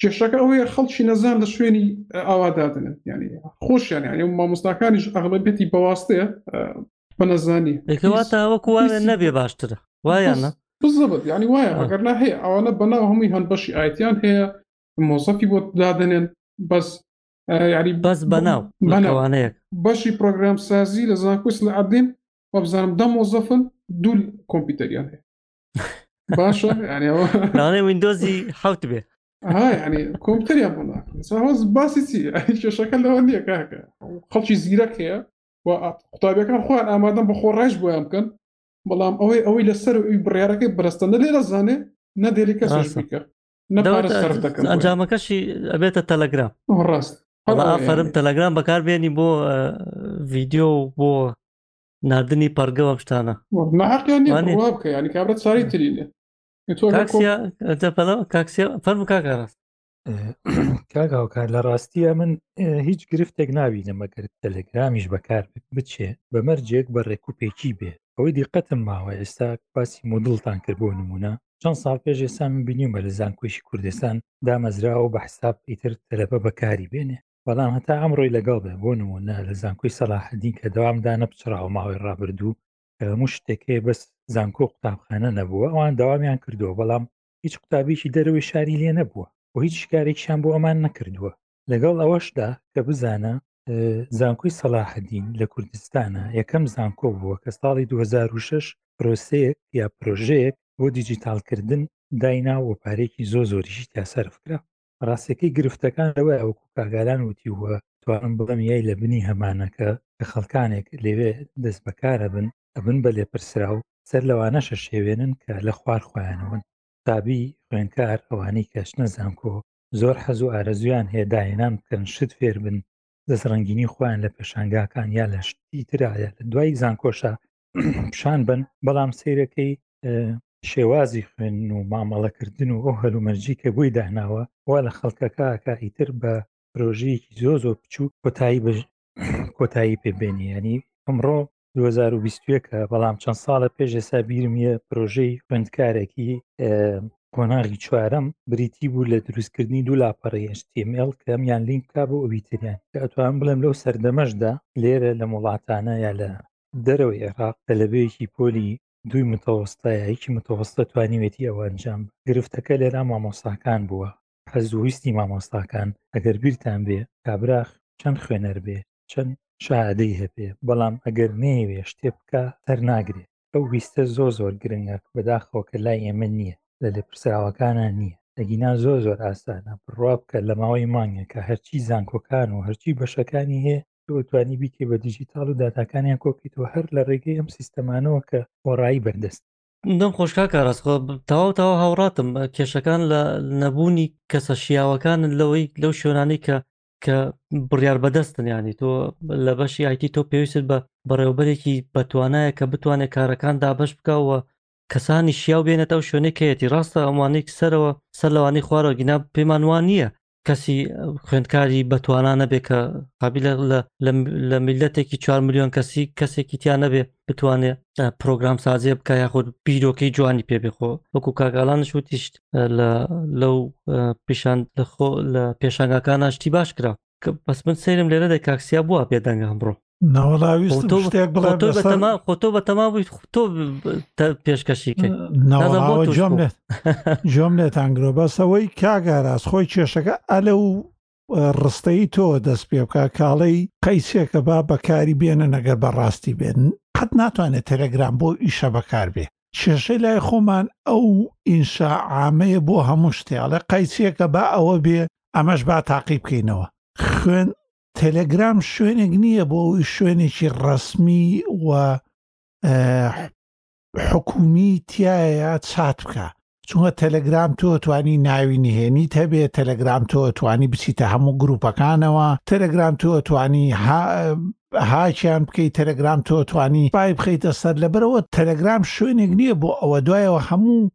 کێشەکە ئەوەیە خەڵکی نەزان لە شوێنی ئاوادادنێت ینی خۆشیان یانی و مامۆستاکانیش ئەغڵبێتی بەواستەیە بە نەزانی دەکەواتە وەکو وایە نەبێ باشترە وایانە بزەبت ینی وایە ئەگەرنا هەیە ئەوانە بەناو هەمووی هەن بەشی ئایتیان هەیە مۆزەفی بۆ دادنێن بەس یاری بەس بەناو بەناوانەیە بەشی پرۆگرام سازی لە زانکوست لە عبدین وەبزانم دە مۆزەفن دوو کۆمپیوتەریان هەیە باشە یانیانێ وینندۆزی حوت بێ ینی کۆمپیوتەریان بۆ ناکەس باسی چی کێشەکە لەوە نییە کاکە خەڵکی زیرەک هەیە و قوتابیەکان خۆیان ئامادەم بە خۆڕایش بۆیان بکەن بەڵام ئەوەی ئەوەی لەسەر ئەوی بڕارەکەی بەرستە نە لێرە زانێ نە دێری کەسش بکە ئەنجامەکەشی ئەبێتە تەلەگرام ڕاست ئافرم تەلەگرام بەکاربێنی بۆ ڤیددیو و بۆ نردنی پەرگەوە شتانە ینی کابرا ساری ترینە فەرم کاکەڕاست کاگاوکار لە ڕاستیە من هیچ گرفتێک ناوینە مەگەر تەلەگرامیش بەکار بچێ بەمەرجێک بە ڕێکوپێکی بێ ئەوەی دیقەتم ماوە ئێستا باسی مدڵتان کرد بۆ نمونە چەند ساڵ پێش ئێستا من بینیومە لە زانکۆیشی کوردستان دامەزراوە بە حساب ئیتر تەلەبە بەکاری بێنێ بەڵام هەتا ئەمڕۆی لەگەڵ بێ بۆ نمونە لە زانکۆی سەلاحەدین کە دەوام دانەپچڕاوە ماوەی ڕابردوو کە هەموو شتێکێ بەس زانکۆ قوتابخانە نەبووە ئەوان داوامیان کردووە بەڵام هیچ قوتابیکی دەرەوەی شاری لێ نەبووە و هیچ شکارێکیان بۆ ئەمان نەکردووە لەگەڵ ئەوەشدا کە بزانە زانکۆی سەلاحدین لە کوردستانە یەکەم زانکۆ بووە کە ساڵی 2006 پرۆسەیەک یا پرۆژەیەک بۆ دیجیتالکردن داینا و پارێکی زۆ زۆریشی تا سەرفکرا ڕاستەکەی گرفتەکان لەوە ئەوکو کاگالان وتی وە توانم بڵم یای لە بنی هەمانەکە کە خەڵکانێک لەوێ دەست بەکارە بن ئەبن بە لێپرسرا و سەر لەوانەشە شێوێنن کە لە خوار خۆیانەوەن تابی خوێنکار ئەوانەی کەشنە زانکۆ زۆر حەز و ئارەزویان هەیە داهێنان بکەن شت فێر بن دەست ڕەنگینی خۆیان لە پێشانگاکان یا لە شتی ترایە لە دوای زانکۆشە پیشان بن بەڵام سیرەکەی شێوازی خوێن و مامەڵەکردن و ئەو هەلومەرجی کە بۆی داهناوە وا لە خەڵکەکەکە ئیتر بە پرۆژەیەکی زۆ زۆ بچوو کۆتایی بە کۆتایی پێبێنی ینی ئەمڕۆ 2021 بەڵام چەند ساڵە پێش ئێستا بیرم یە پرۆژەی خوێندکارێکی قۆناغی چوارم بریتی بوو لە دروستکردنی دوو لاپەڕی HTML کە ئەمیان لینک کا بۆ ئەوی تریان ئەتوان بڵێم لەو سەردەمەشدا لێرە لە وڵاتانە یا لە دەرەوەی عێراق تەلەبەیەکی پۆلی دوی متەوەستایەکی متەوەستە توانیوێتی ئەوە ئەنجام گرفتەکە لێرا مامۆساکان بووە حەز و ویستی مامۆستاکان ئەگەر بیرتان بێ کابراخ چەند خوێنەر بێ چەند شادەی هەبێ بەڵام ئەگەر نەیەوێ شتێ بکە سەر ناگرێ ئەو ویستە زۆر زۆر گرنگە بەداخەوە کە لای ئێمە نییە لە لێپرسراوەکانا نییە ئەگینا زۆر زۆر ئاسانە بڕوا بکە لە ماوەی مانگێکە هەرچی زانکۆکان و هەرچی بەشەکانی هەیە تۆ توانی بیکەی بە دیجیتاڵ و داتاکانیان کۆکەیتەوە هەر لە ڕێگەی ئەم سیستەمانەوە کە خۆڕایی بەردەست دەم خۆش کاکە ڕاستخۆ تەواو تەواو هاوڕاتم کێشەکان لە نەبوونی کەسە شیاوەکان لەوەی لەو شوێنانی کە کە بڕیار بەدەستن ینی تۆ لە بەشی ئایتی تۆ پێویست بە بەڕێوبەرێکی بەتوانایە کە بتوانێت کارەکان دابش بکەوە کەسانی شیاو بێنێت ئەو شوێنەی کەیەتی ڕاستە ئەوانەی سەرەوە سەر لەوانی خوارەوە گینا پێمان وان نییە کەسی خوێندکاری بەتوانا نەبێ کە قابل لە میلەتێکی 4 میلیۆن کەسی کەسێکی تیا نەبێ بتوانێ پرۆگرام سازێ بکە یاخود بیرۆکەی جوانی پێ بخۆ وەکو کاگالانش وتیشت لەو پیشان لەخۆ لە پێشانگاکان ناشتی باش کرا بەس من سرم لێرە دە کاکسیا بووە بێدەنگە ئەمڕۆ خۆتۆ بە تەما بوویت تۆ پێشکەشی جۆم لێتان گرۆ بەسەوەی کاگاراز خۆی کێشەکە ئەلە و ڕستەی تۆ دەست پێ بکە کاڵەی قەیسێکە با بەکاری بێنە نەگەر بەڕاستی بێن قەت ناتوانێت تەلەگرام بۆ ئیشە بەکار بێ کێشەی لای خۆمان ئەو ئینشا ئامەیە بۆ هەموو شتێڵە قەیسیەکە با ئەوە بێ ئەمەش با تاقی بکەینەوە خوێن تێلێگرام شوێنێک نییە بۆ ئەوی شوێنێکی ڕەسمی و حکومی تایە چات بکە چونە تەلەگرام تۆ توانی ناوی نهێنی هەبێت تەلەگرام تۆ توانی بچیتە هەموو گروپەکانەوە تەلەگرام تۆ توانی هاکیان بکەیت تەلەگرام تۆ توانی پای بخیتە سەر لەبەرەوە تەلەگرام شوێنێک نییە بۆ ئەوە دوایەوە هەموو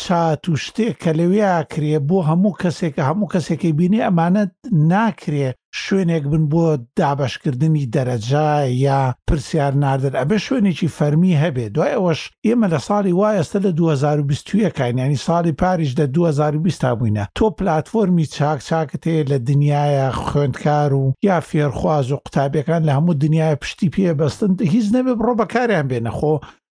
چات و شتێک کە لەوێ ئاکرێ بۆ هەموو کەسێکە هەموو کەسێکی بینێ ئەمانەت ناکرێ شوێنێک بن بۆ دابەشکردنی دەرەجا یا پرسیار ناردن ئەبێ شوێنێکی فەرمی هەبێ دوای ئەوەش ئێمە لە ساڵی وا ئێستا لە 2020 کاینانی ساڵی پاریش لە 2020 تا بووینە تۆ پلتفۆرمی چاک چاکت هەیە لە دنیاە خوێندکار و یا فێرخواز و قوتابیەکان لە هەموو دنیای پشتی پێ بەستن هیچ نەبێ بڕۆ بەکاریان بێنە خۆ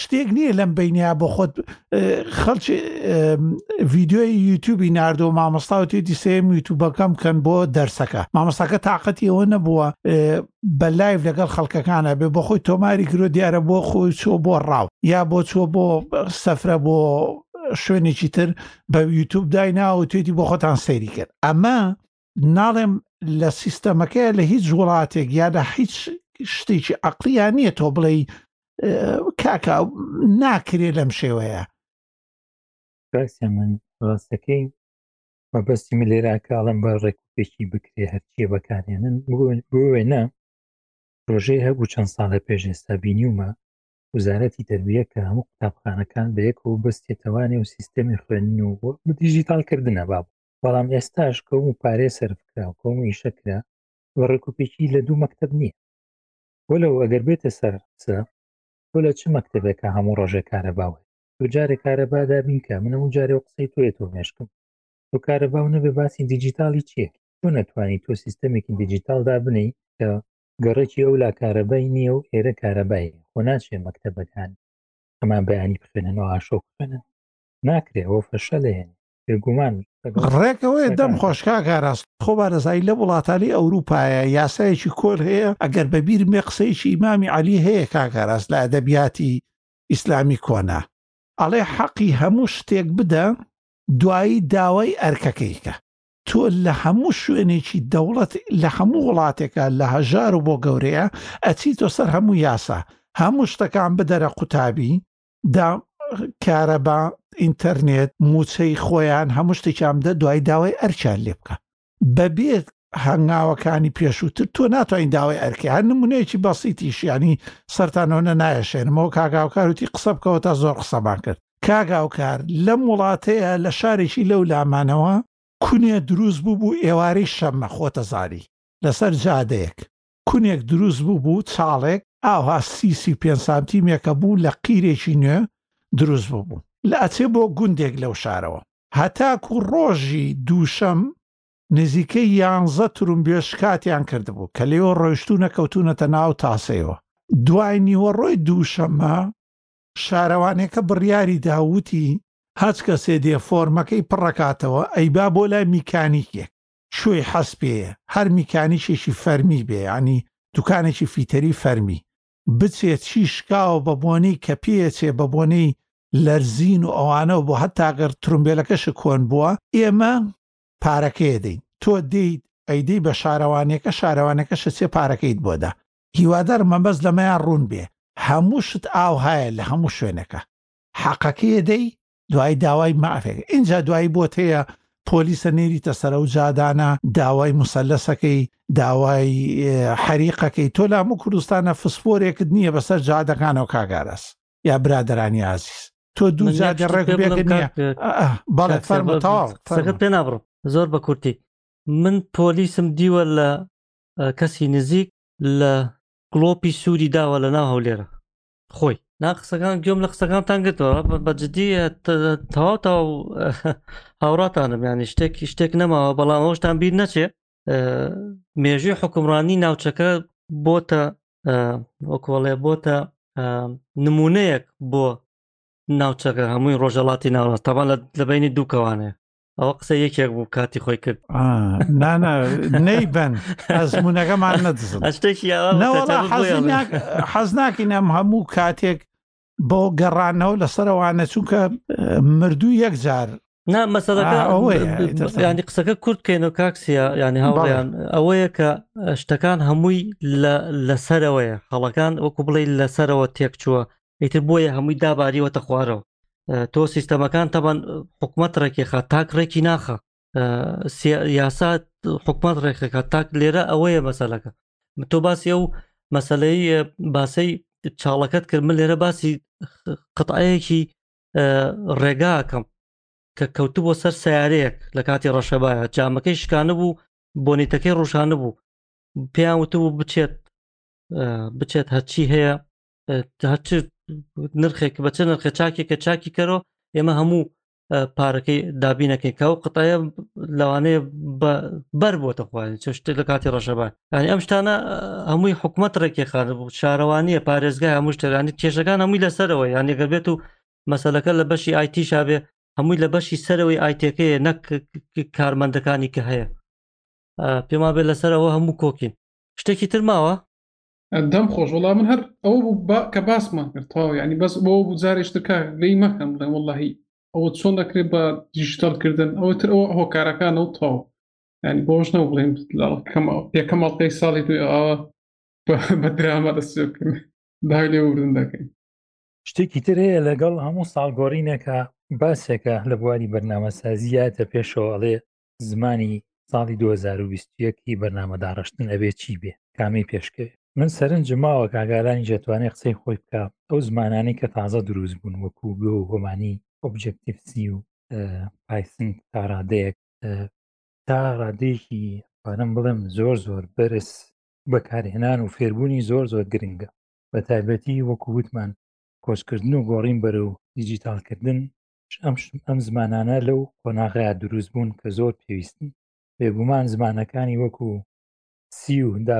شتێک نییە لەم بینیا بۆ خۆت خەڵک ڤیددیوی یوتوبی نردۆ مامۆستا و تێتی سێم یوتوبەکەم بکەن بۆ دەرسەکە مامۆستاکە تااقەتی ئەوە نەبووە بە لایف لەگەڵ خەڵکەکانە بێ بە خۆی تۆماری کرۆ دیارە بۆ خۆی چۆ بۆ ڕاو یا بۆ چۆ بۆ سەفرە بۆ شوێنێکی تر بە یوتوب دایناوە توێتی بۆ خۆتان سەیری کرد ئەمە ناڵێم لە سیستەمەکەی لە هیچ وڵاتێک یا لە هیچ شتێکی عقلیان نییە تۆ بڵێ کاکە ناکرێ لەم شێوەیە باسە من ڕاستەکەی مەبەستی من لێرا کاڵم بە ڕێکوپێکی بکرێ هەرچیە بەکارێنن بوێنە ڕۆژەی هەبوو چەند ساڵە پێش ئێستا بینیومە وزارەتی دەربیە کە هەموو قوتابخانەکان بەیەکەوە بەستێتەوانێ و سیستەمی خوێندن و دیجیتالکردنە باب بەڵام ئێستاش کە و پارێ سەرفکرا و کۆم ئیشە کرا بە ڕێکوپێکی لە دوو مەکتب نییە وەلەو ئەگەر بێتە سەر قسە تۆ لە چ مەکتبێکە هەموو ڕۆژێک کارە باوێت تو جارێک کارە بادا بینکە منە و جارێ و قسەی توێت و مێشکم تو کارە باو نەبێ باسی دیجیتالی چیەک تۆ نەتوانی تۆ سیستەمێکی دیجیتال دابنی کە گەڕێکی ئەو لا کارەبای نییە و ئێرە کارەبای خۆ ناچێ مەکتەبەکان ئەمان بەیانی بخوێنن و ئاشۆ بخوێنن ناکرێ ئەوە فەشەلێن بێگومان ڕێکەوەی دەم خۆشکا گاراست خۆ بارەزایی لە وڵاتانی ئەوروپایە یاسایەکی کۆر هەیە ئەگەر بەبیر مێ قسەیەکی ئیمامی علی هەیە کاگاراست لە ئەدەبیاتی ئیسلامی کۆنا ئەڵێ حەقی هەموو شتێک بدە دوایی داوای ئەرکەکەیکە تۆ لە هەموو شوێنێکی دەوڵەت لە هەموو وڵاتێکە لە هەژار و بۆ گەورەیە ئەچی تۆ سەر هەموو یاسا هەموو شتەکان بدەرە قوتابی دا کارەبا ئینتەرنێت موچەی خۆیان هەموو شتێکیان بدە دوای داوای ئەرکیان لێ بکە بەبێ هەنگاوەکانی پێشووتر تۆ ناتوانین داوای ئەرکێ هەر نمونەیەکی بەسیتیش ینی سەرانەوە نایەشێنمەوە کاگااوکاروتی قسە بکەوە تا زۆر قسەمان کرد کاگااوکار لەم وڵاتەیە لە شارێکی لەو لامانەوە کونێ دروست بوو بوو ئێوارەی شەممە خۆتەزاری لەسەر جادەیەک کونێک دروست ببوو چاڵێک ئاوها سی سی و پێنج سانتیمێکە بوو لە قیرێکی نوێ دروست ببوو لە ئەچێ بۆ گوندێک لەو شارەوە هەتاکو ڕۆژی دووشەم نزیکەی یانزە ترومبێل شکاتیان کردبوو کە لێوە ڕۆیشتوونە کەوتوونەتە ناو تاسەیەوە دوای نیوەڕۆی دووشەمە شارەوانێکە بڕیاری دا وتی هەچ کەسێ دێ فۆرمەکەی پڕەکاتەوە ئەیبا بۆ لای میکانیکێک چۆی حەز پێیە هەر میکانیکێکی فەرمی بێ یانی دوکانێکی فیتەری فەرمی بچێ چی شکاوە بە بۆنەی کە پێیەچێ بە بۆنەی لەرزین و ئەوانەوە بۆ هەتا گەر ترمبێلەکەشە کۆن بووە ئێمە پارەکەی دەین تۆ دەیت ئەیدەی بە شارەوانیەکە شارەوانەکەشە چێ پارەکەیت بۆدا هیوادار مەبەست لەمەیان ڕوون بێ هەموو شت ئاو هەیە لە هەموو شوێنەکە حەقەکەی دەی دوایی داوای مافێک ئینجا دوایی بۆ تەیە پۆلیسە نێریتە سەرە و جادانە داوای مسللەسەکەی داوای حریقەکەی تۆ لام و کوردستانە فسفۆرێکت نییە بەسەر جادەکانەوە کاگاراس یا برادرانی عزیز تۆ دوو جادە ڕێک بەڵێ فەرمە تەواو پێ نابڕم زۆر بە کورتی من پۆلیسم دیوە لە کەسی نزیک لە گڵۆپی سووری داوە لە ناو هەولێرە خۆی نا قسەکان گوێم لە قسەکانتان گرتەوە بە جددی تەواو تا و هاوڕاتانم ینی شتێک شتێک نەماوە بەڵام ئەوشتان بیر نەچێ مێژوی حکومڕانی ناوچەکە بۆتە وەکۆڵێ بۆتە نمونەیەک بۆ ناوچەکە هەمووی ڕۆژەڵاتی ناوە تاوان لە بینی دووکەوانێ ئەوە قسە یەکێک بوو کاتی خۆی کرد نانا نەیبەن ئەزمونونەکەمان نەدزن شتێکی حەز ناکەین ئەم هەموو کاتێک بۆ گەڕانەوە لەسەرەوانە چونکە مردوو یەک جار نا مەسەدەکە ینی قسەکە کورت بکەین و کاکسیە ینی هاوڵیان ئەوەیە کە شتەکان هەمووی لەسەرەوەیە خەڵەکان وەکو بڵێ لەسەرەوە تێکچووە ئیتر بۆیە هەمووی داباریوەتە خوارەوە تۆ سیستەمەکان تەبان حکومت ڕێکێخا تاک ڕێکی ناخە یاسا حکومت ڕێکخەکە تاک لێرە ئەوەیە مەسەلەکە تۆ باسی ئەو مەسلەی باسی چاڵەکەت کرد من لێرە باسی قەتعەیەکی ڕێگاکەم کە کەوتو بۆ سەر سیارەیەک لە کاتی ڕەشەبایە جامەکەی شکانە بوو بۆنیتەکەی ڕوشانە بوو پێیان وتبوو بچێت بچێت هەرچی هەیە نرخێک بە چ نرخە چاکێکە چاکی کەەوە ئێمە هەموو پارەکەی دابینەکەی کاو قوتایە لەوانەیە بەر بۆتە خوارد چشت لە کاتی ڕەشەبان ئەنی ئەم شتانە هەمووی حکوومەت ڕێکی خان بوو شارەوانیە پارێزگای هەموو شتەکانی کێشەکان هەمووی لەسەرەوە یان یەگەر بێت و مەسلەکە لە بەشی آیتی شابێ هەمووی لە بەشی سەرەوەی ئایتەکەیە نەک کارمەندەکانی کە هەیە پێما بێت لەسەرەوە هەموو کۆکین شتێکی تر ماوە دەم خۆش وڵام من هەر ئەو کە باسمان کرد تاو ینی بەس بۆ بزارێشتکە لی مەکەم بڵێ وڵی ئەوە چۆن دەکرێت بە دیجیتالکردن ئەوە تر ئەوە هۆکارەکان و تاو ینی بۆش نە بڵێن پێکەم ئەڵلقەی ساڵی دوێ ئەوە بە درامە دەستکرد دای لێ وردن دەکەین شتێکی تر هەیە لەگەڵ هەموو ساڵگۆڕینێکە باسێکە لە بواری بەرنامەسازیاتە پێشەوە ئەڵێ زمانی ساڵی 2021 هی بەرنامە داڕشتن ئەبێ چی بێ کامی پێشکەوێ من سەرنج ماوە کاگالانی جێتوانێ قسەی خۆی بکە ئەو زمانانی کە تازە دروست بوون وەکو گۆ و هۆمانی ئۆبجکتیفسی و پایسنگ تا ڕادەیەک تا ڕادەیەکی پارەم بڵێم زۆر زۆر بەرز بەکارهێنان و فێربوونی زۆر زۆر گرنگە بە تایبەتی وەکو وتمان کۆچکردن و گۆڕین بەرە و دیجیتالکردن ئەم ئەم زمانانە لەو قۆناغەیە دروست بوون کە زۆر پێویستن بێگومان زمانەکانی وەکو سی و دا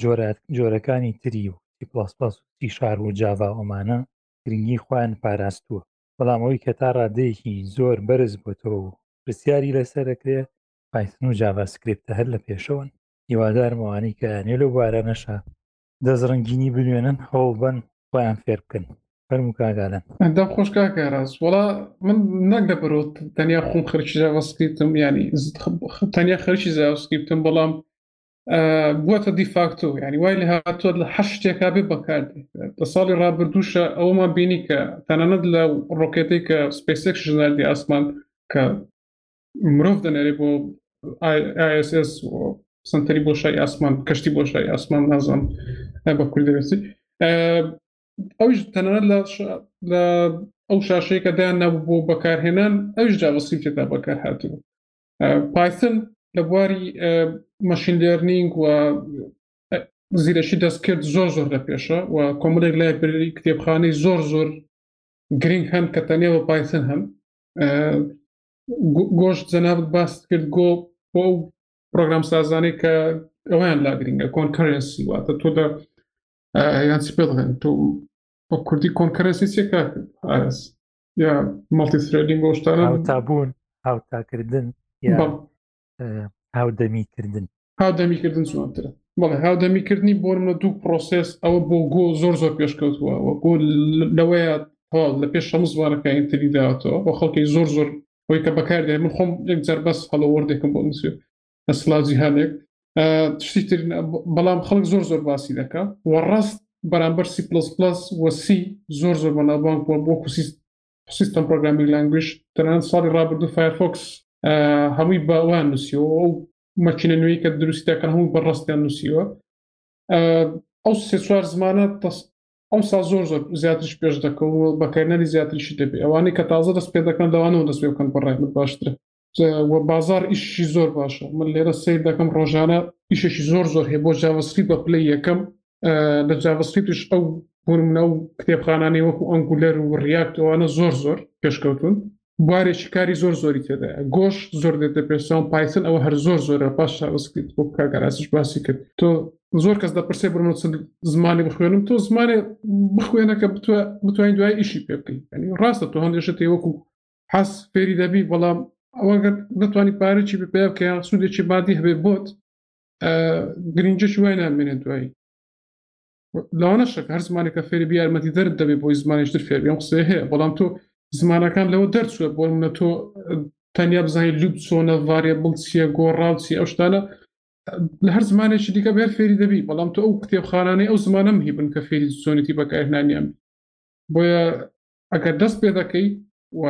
جۆرات جۆرەکانی تری و پلاسپاس و سی شار و جاوا ئۆمانە گرنگی خۆیان پاراستووە بەڵام ئەوی کە تا ڕادەیەکی زۆر بەرز بۆتەوە و پرسیاری لەسەرەکرێ پایسن و جاوا سکرپتە هەر لە پێشەوەن هیوادارمەوانی کە یانێ لەو بارانەشە دەستڕنگینی بنوێنن هەوڵبەن خۆیان فێر بکەن فەرمو کاگالان دەم خۆش کاکە ڕاست وڵا من نەک لە بەرۆ تەنیا خۆم خەرکی جاوە سکرپتم ینی تەنیا خەرکی زاو سکرپتم بەڵام بووەتە دیفاکتۆ ینی وای لە هاتووە لە هەر شتێکا بێ بەکار لە ساڵی ڕابردووشە ئەومان بینی کە تەنانەت لە ڕۆکێتی کە سپیسێک ژناردی ئاسمان کە مرۆڤ دەنێرێ بۆ ISS سنتەری بۆشای ئاسمان کەشتی بۆشای ئاسمان نازم بە کوردی دەستی ئەوش تەنانەت لە ئەو شاشەیەکە دایان نابوو بۆ بەکارهێنان ئەوش جاوەسیم تێدا بەکار هاتوو پایسن لە بواری مەشین لێرنینگ و زیرەشی دەستکرد زۆر زۆر لە پێشە و کۆمەلێک لای بری کتێبخانەی زۆر زۆر گرنگ هەن کە تەنێ بە پایسن هەن گۆشت جەنابت باست کرد گۆ بۆ پرۆگرام سازانەی کە ئەویان لا گرنگە کۆنکرنسی واتە تۆ دە یان چی پێ دەڵێن تۆ بە کوردی کۆنکرنسی چێکا ئارس یا مەڵتی سرێدینگ گۆشتانە تابوون هاوتاکردن هاودەمی کردن هاودەمی کردن جوانترە بەڵێ هاودەمی کردنی بۆ منە دوو پرۆسس ئەوە بۆ گۆ زۆر زۆر پێشکەوتووە وە گۆ لەوەیە تەواو لە پێش شەمز وارەکانی تری داوەتەوە بە خەڵکی زۆر زۆر ئەوی کە بەکاردێ من خۆم یەک جار بەس هەڵە وەردێکم بۆ نووسێ ئەسلاجی هەنێک تشتی تر بەڵام خەڵک زۆر زۆر باسی دەکە وە ڕاست بەرامبەر سی پلس پلس وە سی زۆر زۆر بەناوبانگ بۆ بۆ کوسی سیستم پرۆگرامینگ لانگویج تەنانەت ساڵی ڕابردوو فایرفۆکس هەمووی بە ئەوان نووسیەوە ئەو مەچینە نوێی کە دروستەکەن هەموو بە ڕستیان نووسیوە ئەو سێ چوار زمانە ئەو سا زۆر زۆر زیاترش پێش دەکەون و بەکارنەری زیاتریشی دەبێت ئەوانەی کە تازە دەست پێ دەکەن داوانەوە دەست پێ بکەن بەڕێ باشترە و بازار ئیشی زۆر باشە من لێرە سیر دەکەم ڕۆژانە ئیشێکی زۆر زۆر هەیە بۆ جاوەسکری بە پلی یەکەم لە جاوەسکریش ئەو بوونە و کتێبخانانەی وەکو ئەنگولەر و ڕیاکتەوانە زۆر زۆر پێشکەوتون بوارێکی کاری زۆر زۆری تێدا گۆش زۆر دێتە پێشتان پایسن ئەوە هەر زۆر زۆرە پاش چاوەسکریت بۆ کاگەراسش باسی کرد تۆ زۆر کەس دەپرسێ برمە زمانی بخوێنم تۆ زمانێ بخوێنەکە بتوانین دوای ئیشی پێ بکەین ڕاستە تۆ هەندێشت وەکو حەز فێری دەبی بەڵام ئەوەگەر نتوانی پارێکی بپێ کە یان سوودێکی بادی هەبێ بۆت گرنجش وای نامێنێ دوایی لەوانە شک هەر زمانێکە فێری بیارمەتی دەرد دەبێ بۆی زمانیشتر فێر بێن قسێ هەیە بەڵام تۆ زمانەکان لەوە دەرچوە بۆ منە تۆ تەنیا بزانانی لوب چۆنە ڤارێ بڵ چیە گۆڕاوچی ئەو شتانە لە هەر زمانێکی دیکە بێر فێری دەبی بەڵام تۆ ئەو کتێبخانانەی ئەو زمانم هی بن کە فێری سۆنیتی بەکارهێنانیان بۆیە ئەگەر دەست پێ دەکەیت و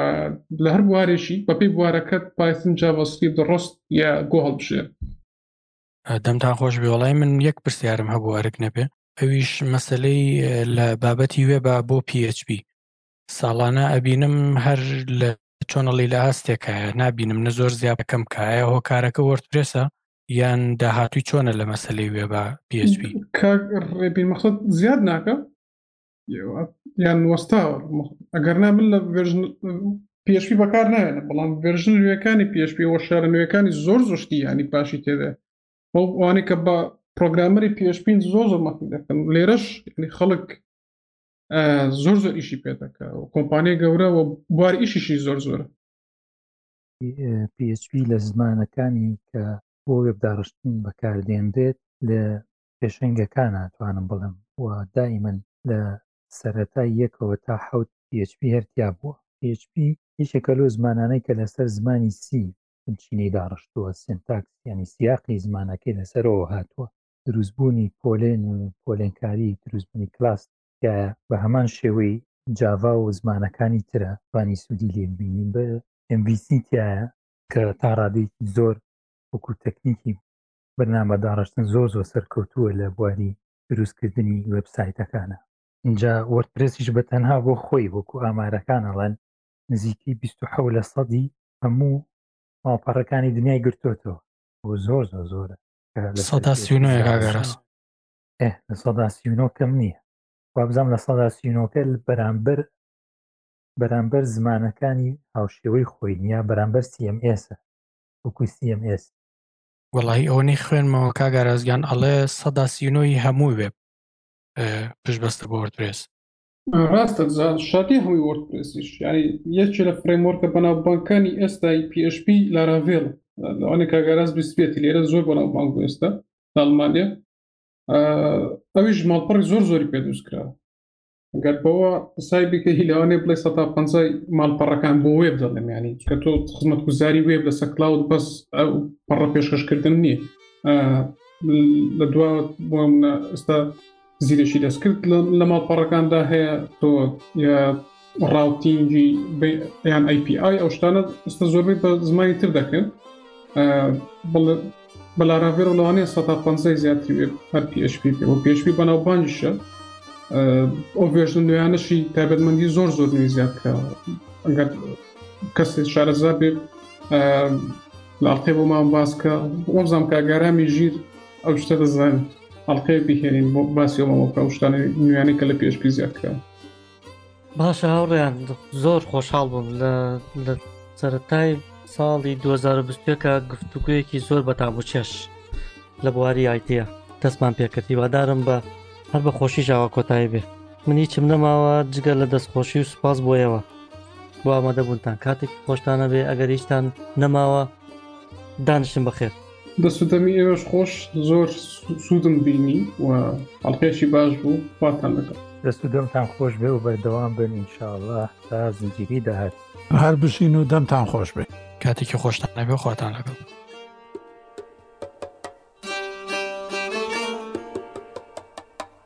لە هەر بوارێکی بەپی بوارەکەت پایسن جاڤسکیپ ڕست یا گۆ هەڵبژێن دەمتان خۆش بێ وڵای من یەک پرسیارم هەبوو ئەرک نەبێ ئەویش مەسلەی لە بابەتی وێ با بۆ PHP ساڵانە ئەبینم هەر لە چۆنەڵی لە ئاستێکایە نبینم نە زۆر زیاد بەکەم کایە هۆکارەکە وەرترێسە یان داهاتوی چۆنە لە مەسلەی وێ بە PHP ڕێبی مەخت زیاد ناکە یان وەستاوە ئەگەر نا من لە پێشپی بەکار نایێنە بەڵام ڤێرژن نوێەکانی پێشپی وە شارە نوێەکانی زۆر زشتی ینی پاشی تێدا ئەووانێک کە بە پرۆگرامەری پێشپین زۆر زۆر مەفی دەکەن لێرەش خەڵک زۆر زۆر ئیشی پێ دەکە و کۆمپانیای گەورە و بوار ئیشیشی زۆر زۆرە پێچوی لە زمانەکانی کە بۆ وێبداڕشتن بەکاردێنرێت لە پێشەنگەکان ئەتوانم بڵێم و دائیمەن لە سەرەتای یەکەوە تا حەوت php هەر تیا بووە php یەکێکە لەو زمانانەی کە لەسەر زمانی سی بنچینەی داڕشتووە سنتاکس یعنی سیاقی زمانەکەی لەسەرەوە هاتووە دروستبوونی پۆلێن و پۆلێنکاری دروستبوونی کلاس تکایە بە هەمان شێوەی جاڤا و زمانەکانی ترە توانی سوودی لێ ببینین بە MVC تایە کە تا ڕادەیەکی زۆر وەکو تەکنیکی بەرنامە داڕشتن زۆر زۆر سەرکەوتووە لە بواری دروستکردنی وێبسایتەکانە ئینجا وەرتپرسیش بە تەنها بۆ خۆی وەکو ئامارەکان ئەڵەن نزیکی 26 لە سەدی هەموو ماڵپەڕەکانی دنیای گرتوتەوە بۆ زۆر زۆر زۆرە لە سەدا سیونۆ کەم نییە وابزانام لە سەدا سیونۆکە بەرامبەر بەرامبەر زمانەکانی هاوشێوەی خۆی نیە بەرامبەر CMS وەکو CMS وەڵاهی ئەوەنەی خوێنمەوە کاگارازگان ئەڵێ سەدا سینۆی هەموو وێب پشت بەستە بۆ وەرترێس ڕاستە شادی هەمووی وەرترێسیش ینی یەکێ لە فرەیمۆرکە بەناوبانکانی ئێستای PHP لاراڤێڵ لەوانێک کاگاراز بیسبێتی لێرە زۆر بەناوبانگ بۆ ئێستا ئەڵمانیا ئەویش ماڵپەڕی زۆر زۆری پێ دروست کراوە گەر بەوە قسای بکەی لەوانێ بڵێ سەتا پەنجای ماڵپەڕەکان بۆ وێب دەڵێم ینی کە تۆ خزمەت گوزاری وێب لەسەر کلااود بەس ئەو پەڕە پێشکەشکردن نییە لە دوا ئستا زیرەشی دەستکرد لە ماڵپەڕەکاندا هەیە تۆ ڕاوتینگی یان ئەیPI ئەو شتانە ئستا زۆربەی بە زمانی تر دەکەن بڵێ بە لاراڤێر و لەوانەیە سەدا پەنجەی زیاتری بێت هەر PHP پێ و PHP بەناوبانگیشە ئەو ڤێژنە نوێیانەشی تایبەتمەندی زۆر زۆر نوێی زیاد کراوە ئەگەر کەسێ شارەزا بێت لاڵقێ بۆ مام باسکە وەزام کاگارامی ژیر ئەو شتە دەزانێت ئەڵقەیە بهێنین بۆ باسی ئەوەکە شتانی نوێیانی کە لە پێشپی زیاد کراوە باشە هاوڕێیان زۆر خۆشحاڵ بووم لە لە سەتای ساڵی 2020ەکە گفتوگویەکی زۆر بە تابوچێش لە بواری ئایتە دەستمان پێکردی وادارم بە هەر بە خۆشی ژاوە کۆتایی بێ من هیچم نەماوە جگە لە دەستخۆشی و سوپاس بۆیەوە بۆ ئامادەبوونتان کاتێک خۆشتانە بێ ئەگەر هیچتان نەماوە دانشن بەخێر دەسودەمی ئێوەش خۆش زۆر سوودم بینی و ئەڵلقێکی باش بوو خواتان لەگەڵ دەست و دەمتان خۆش بێ و بەردەوام بن ئینشاءله تا زنجیری داهات هەر بشین و دەمتان خۆش بێ کاتێکی خۆشتان نەبێ خواتان لەگەڵ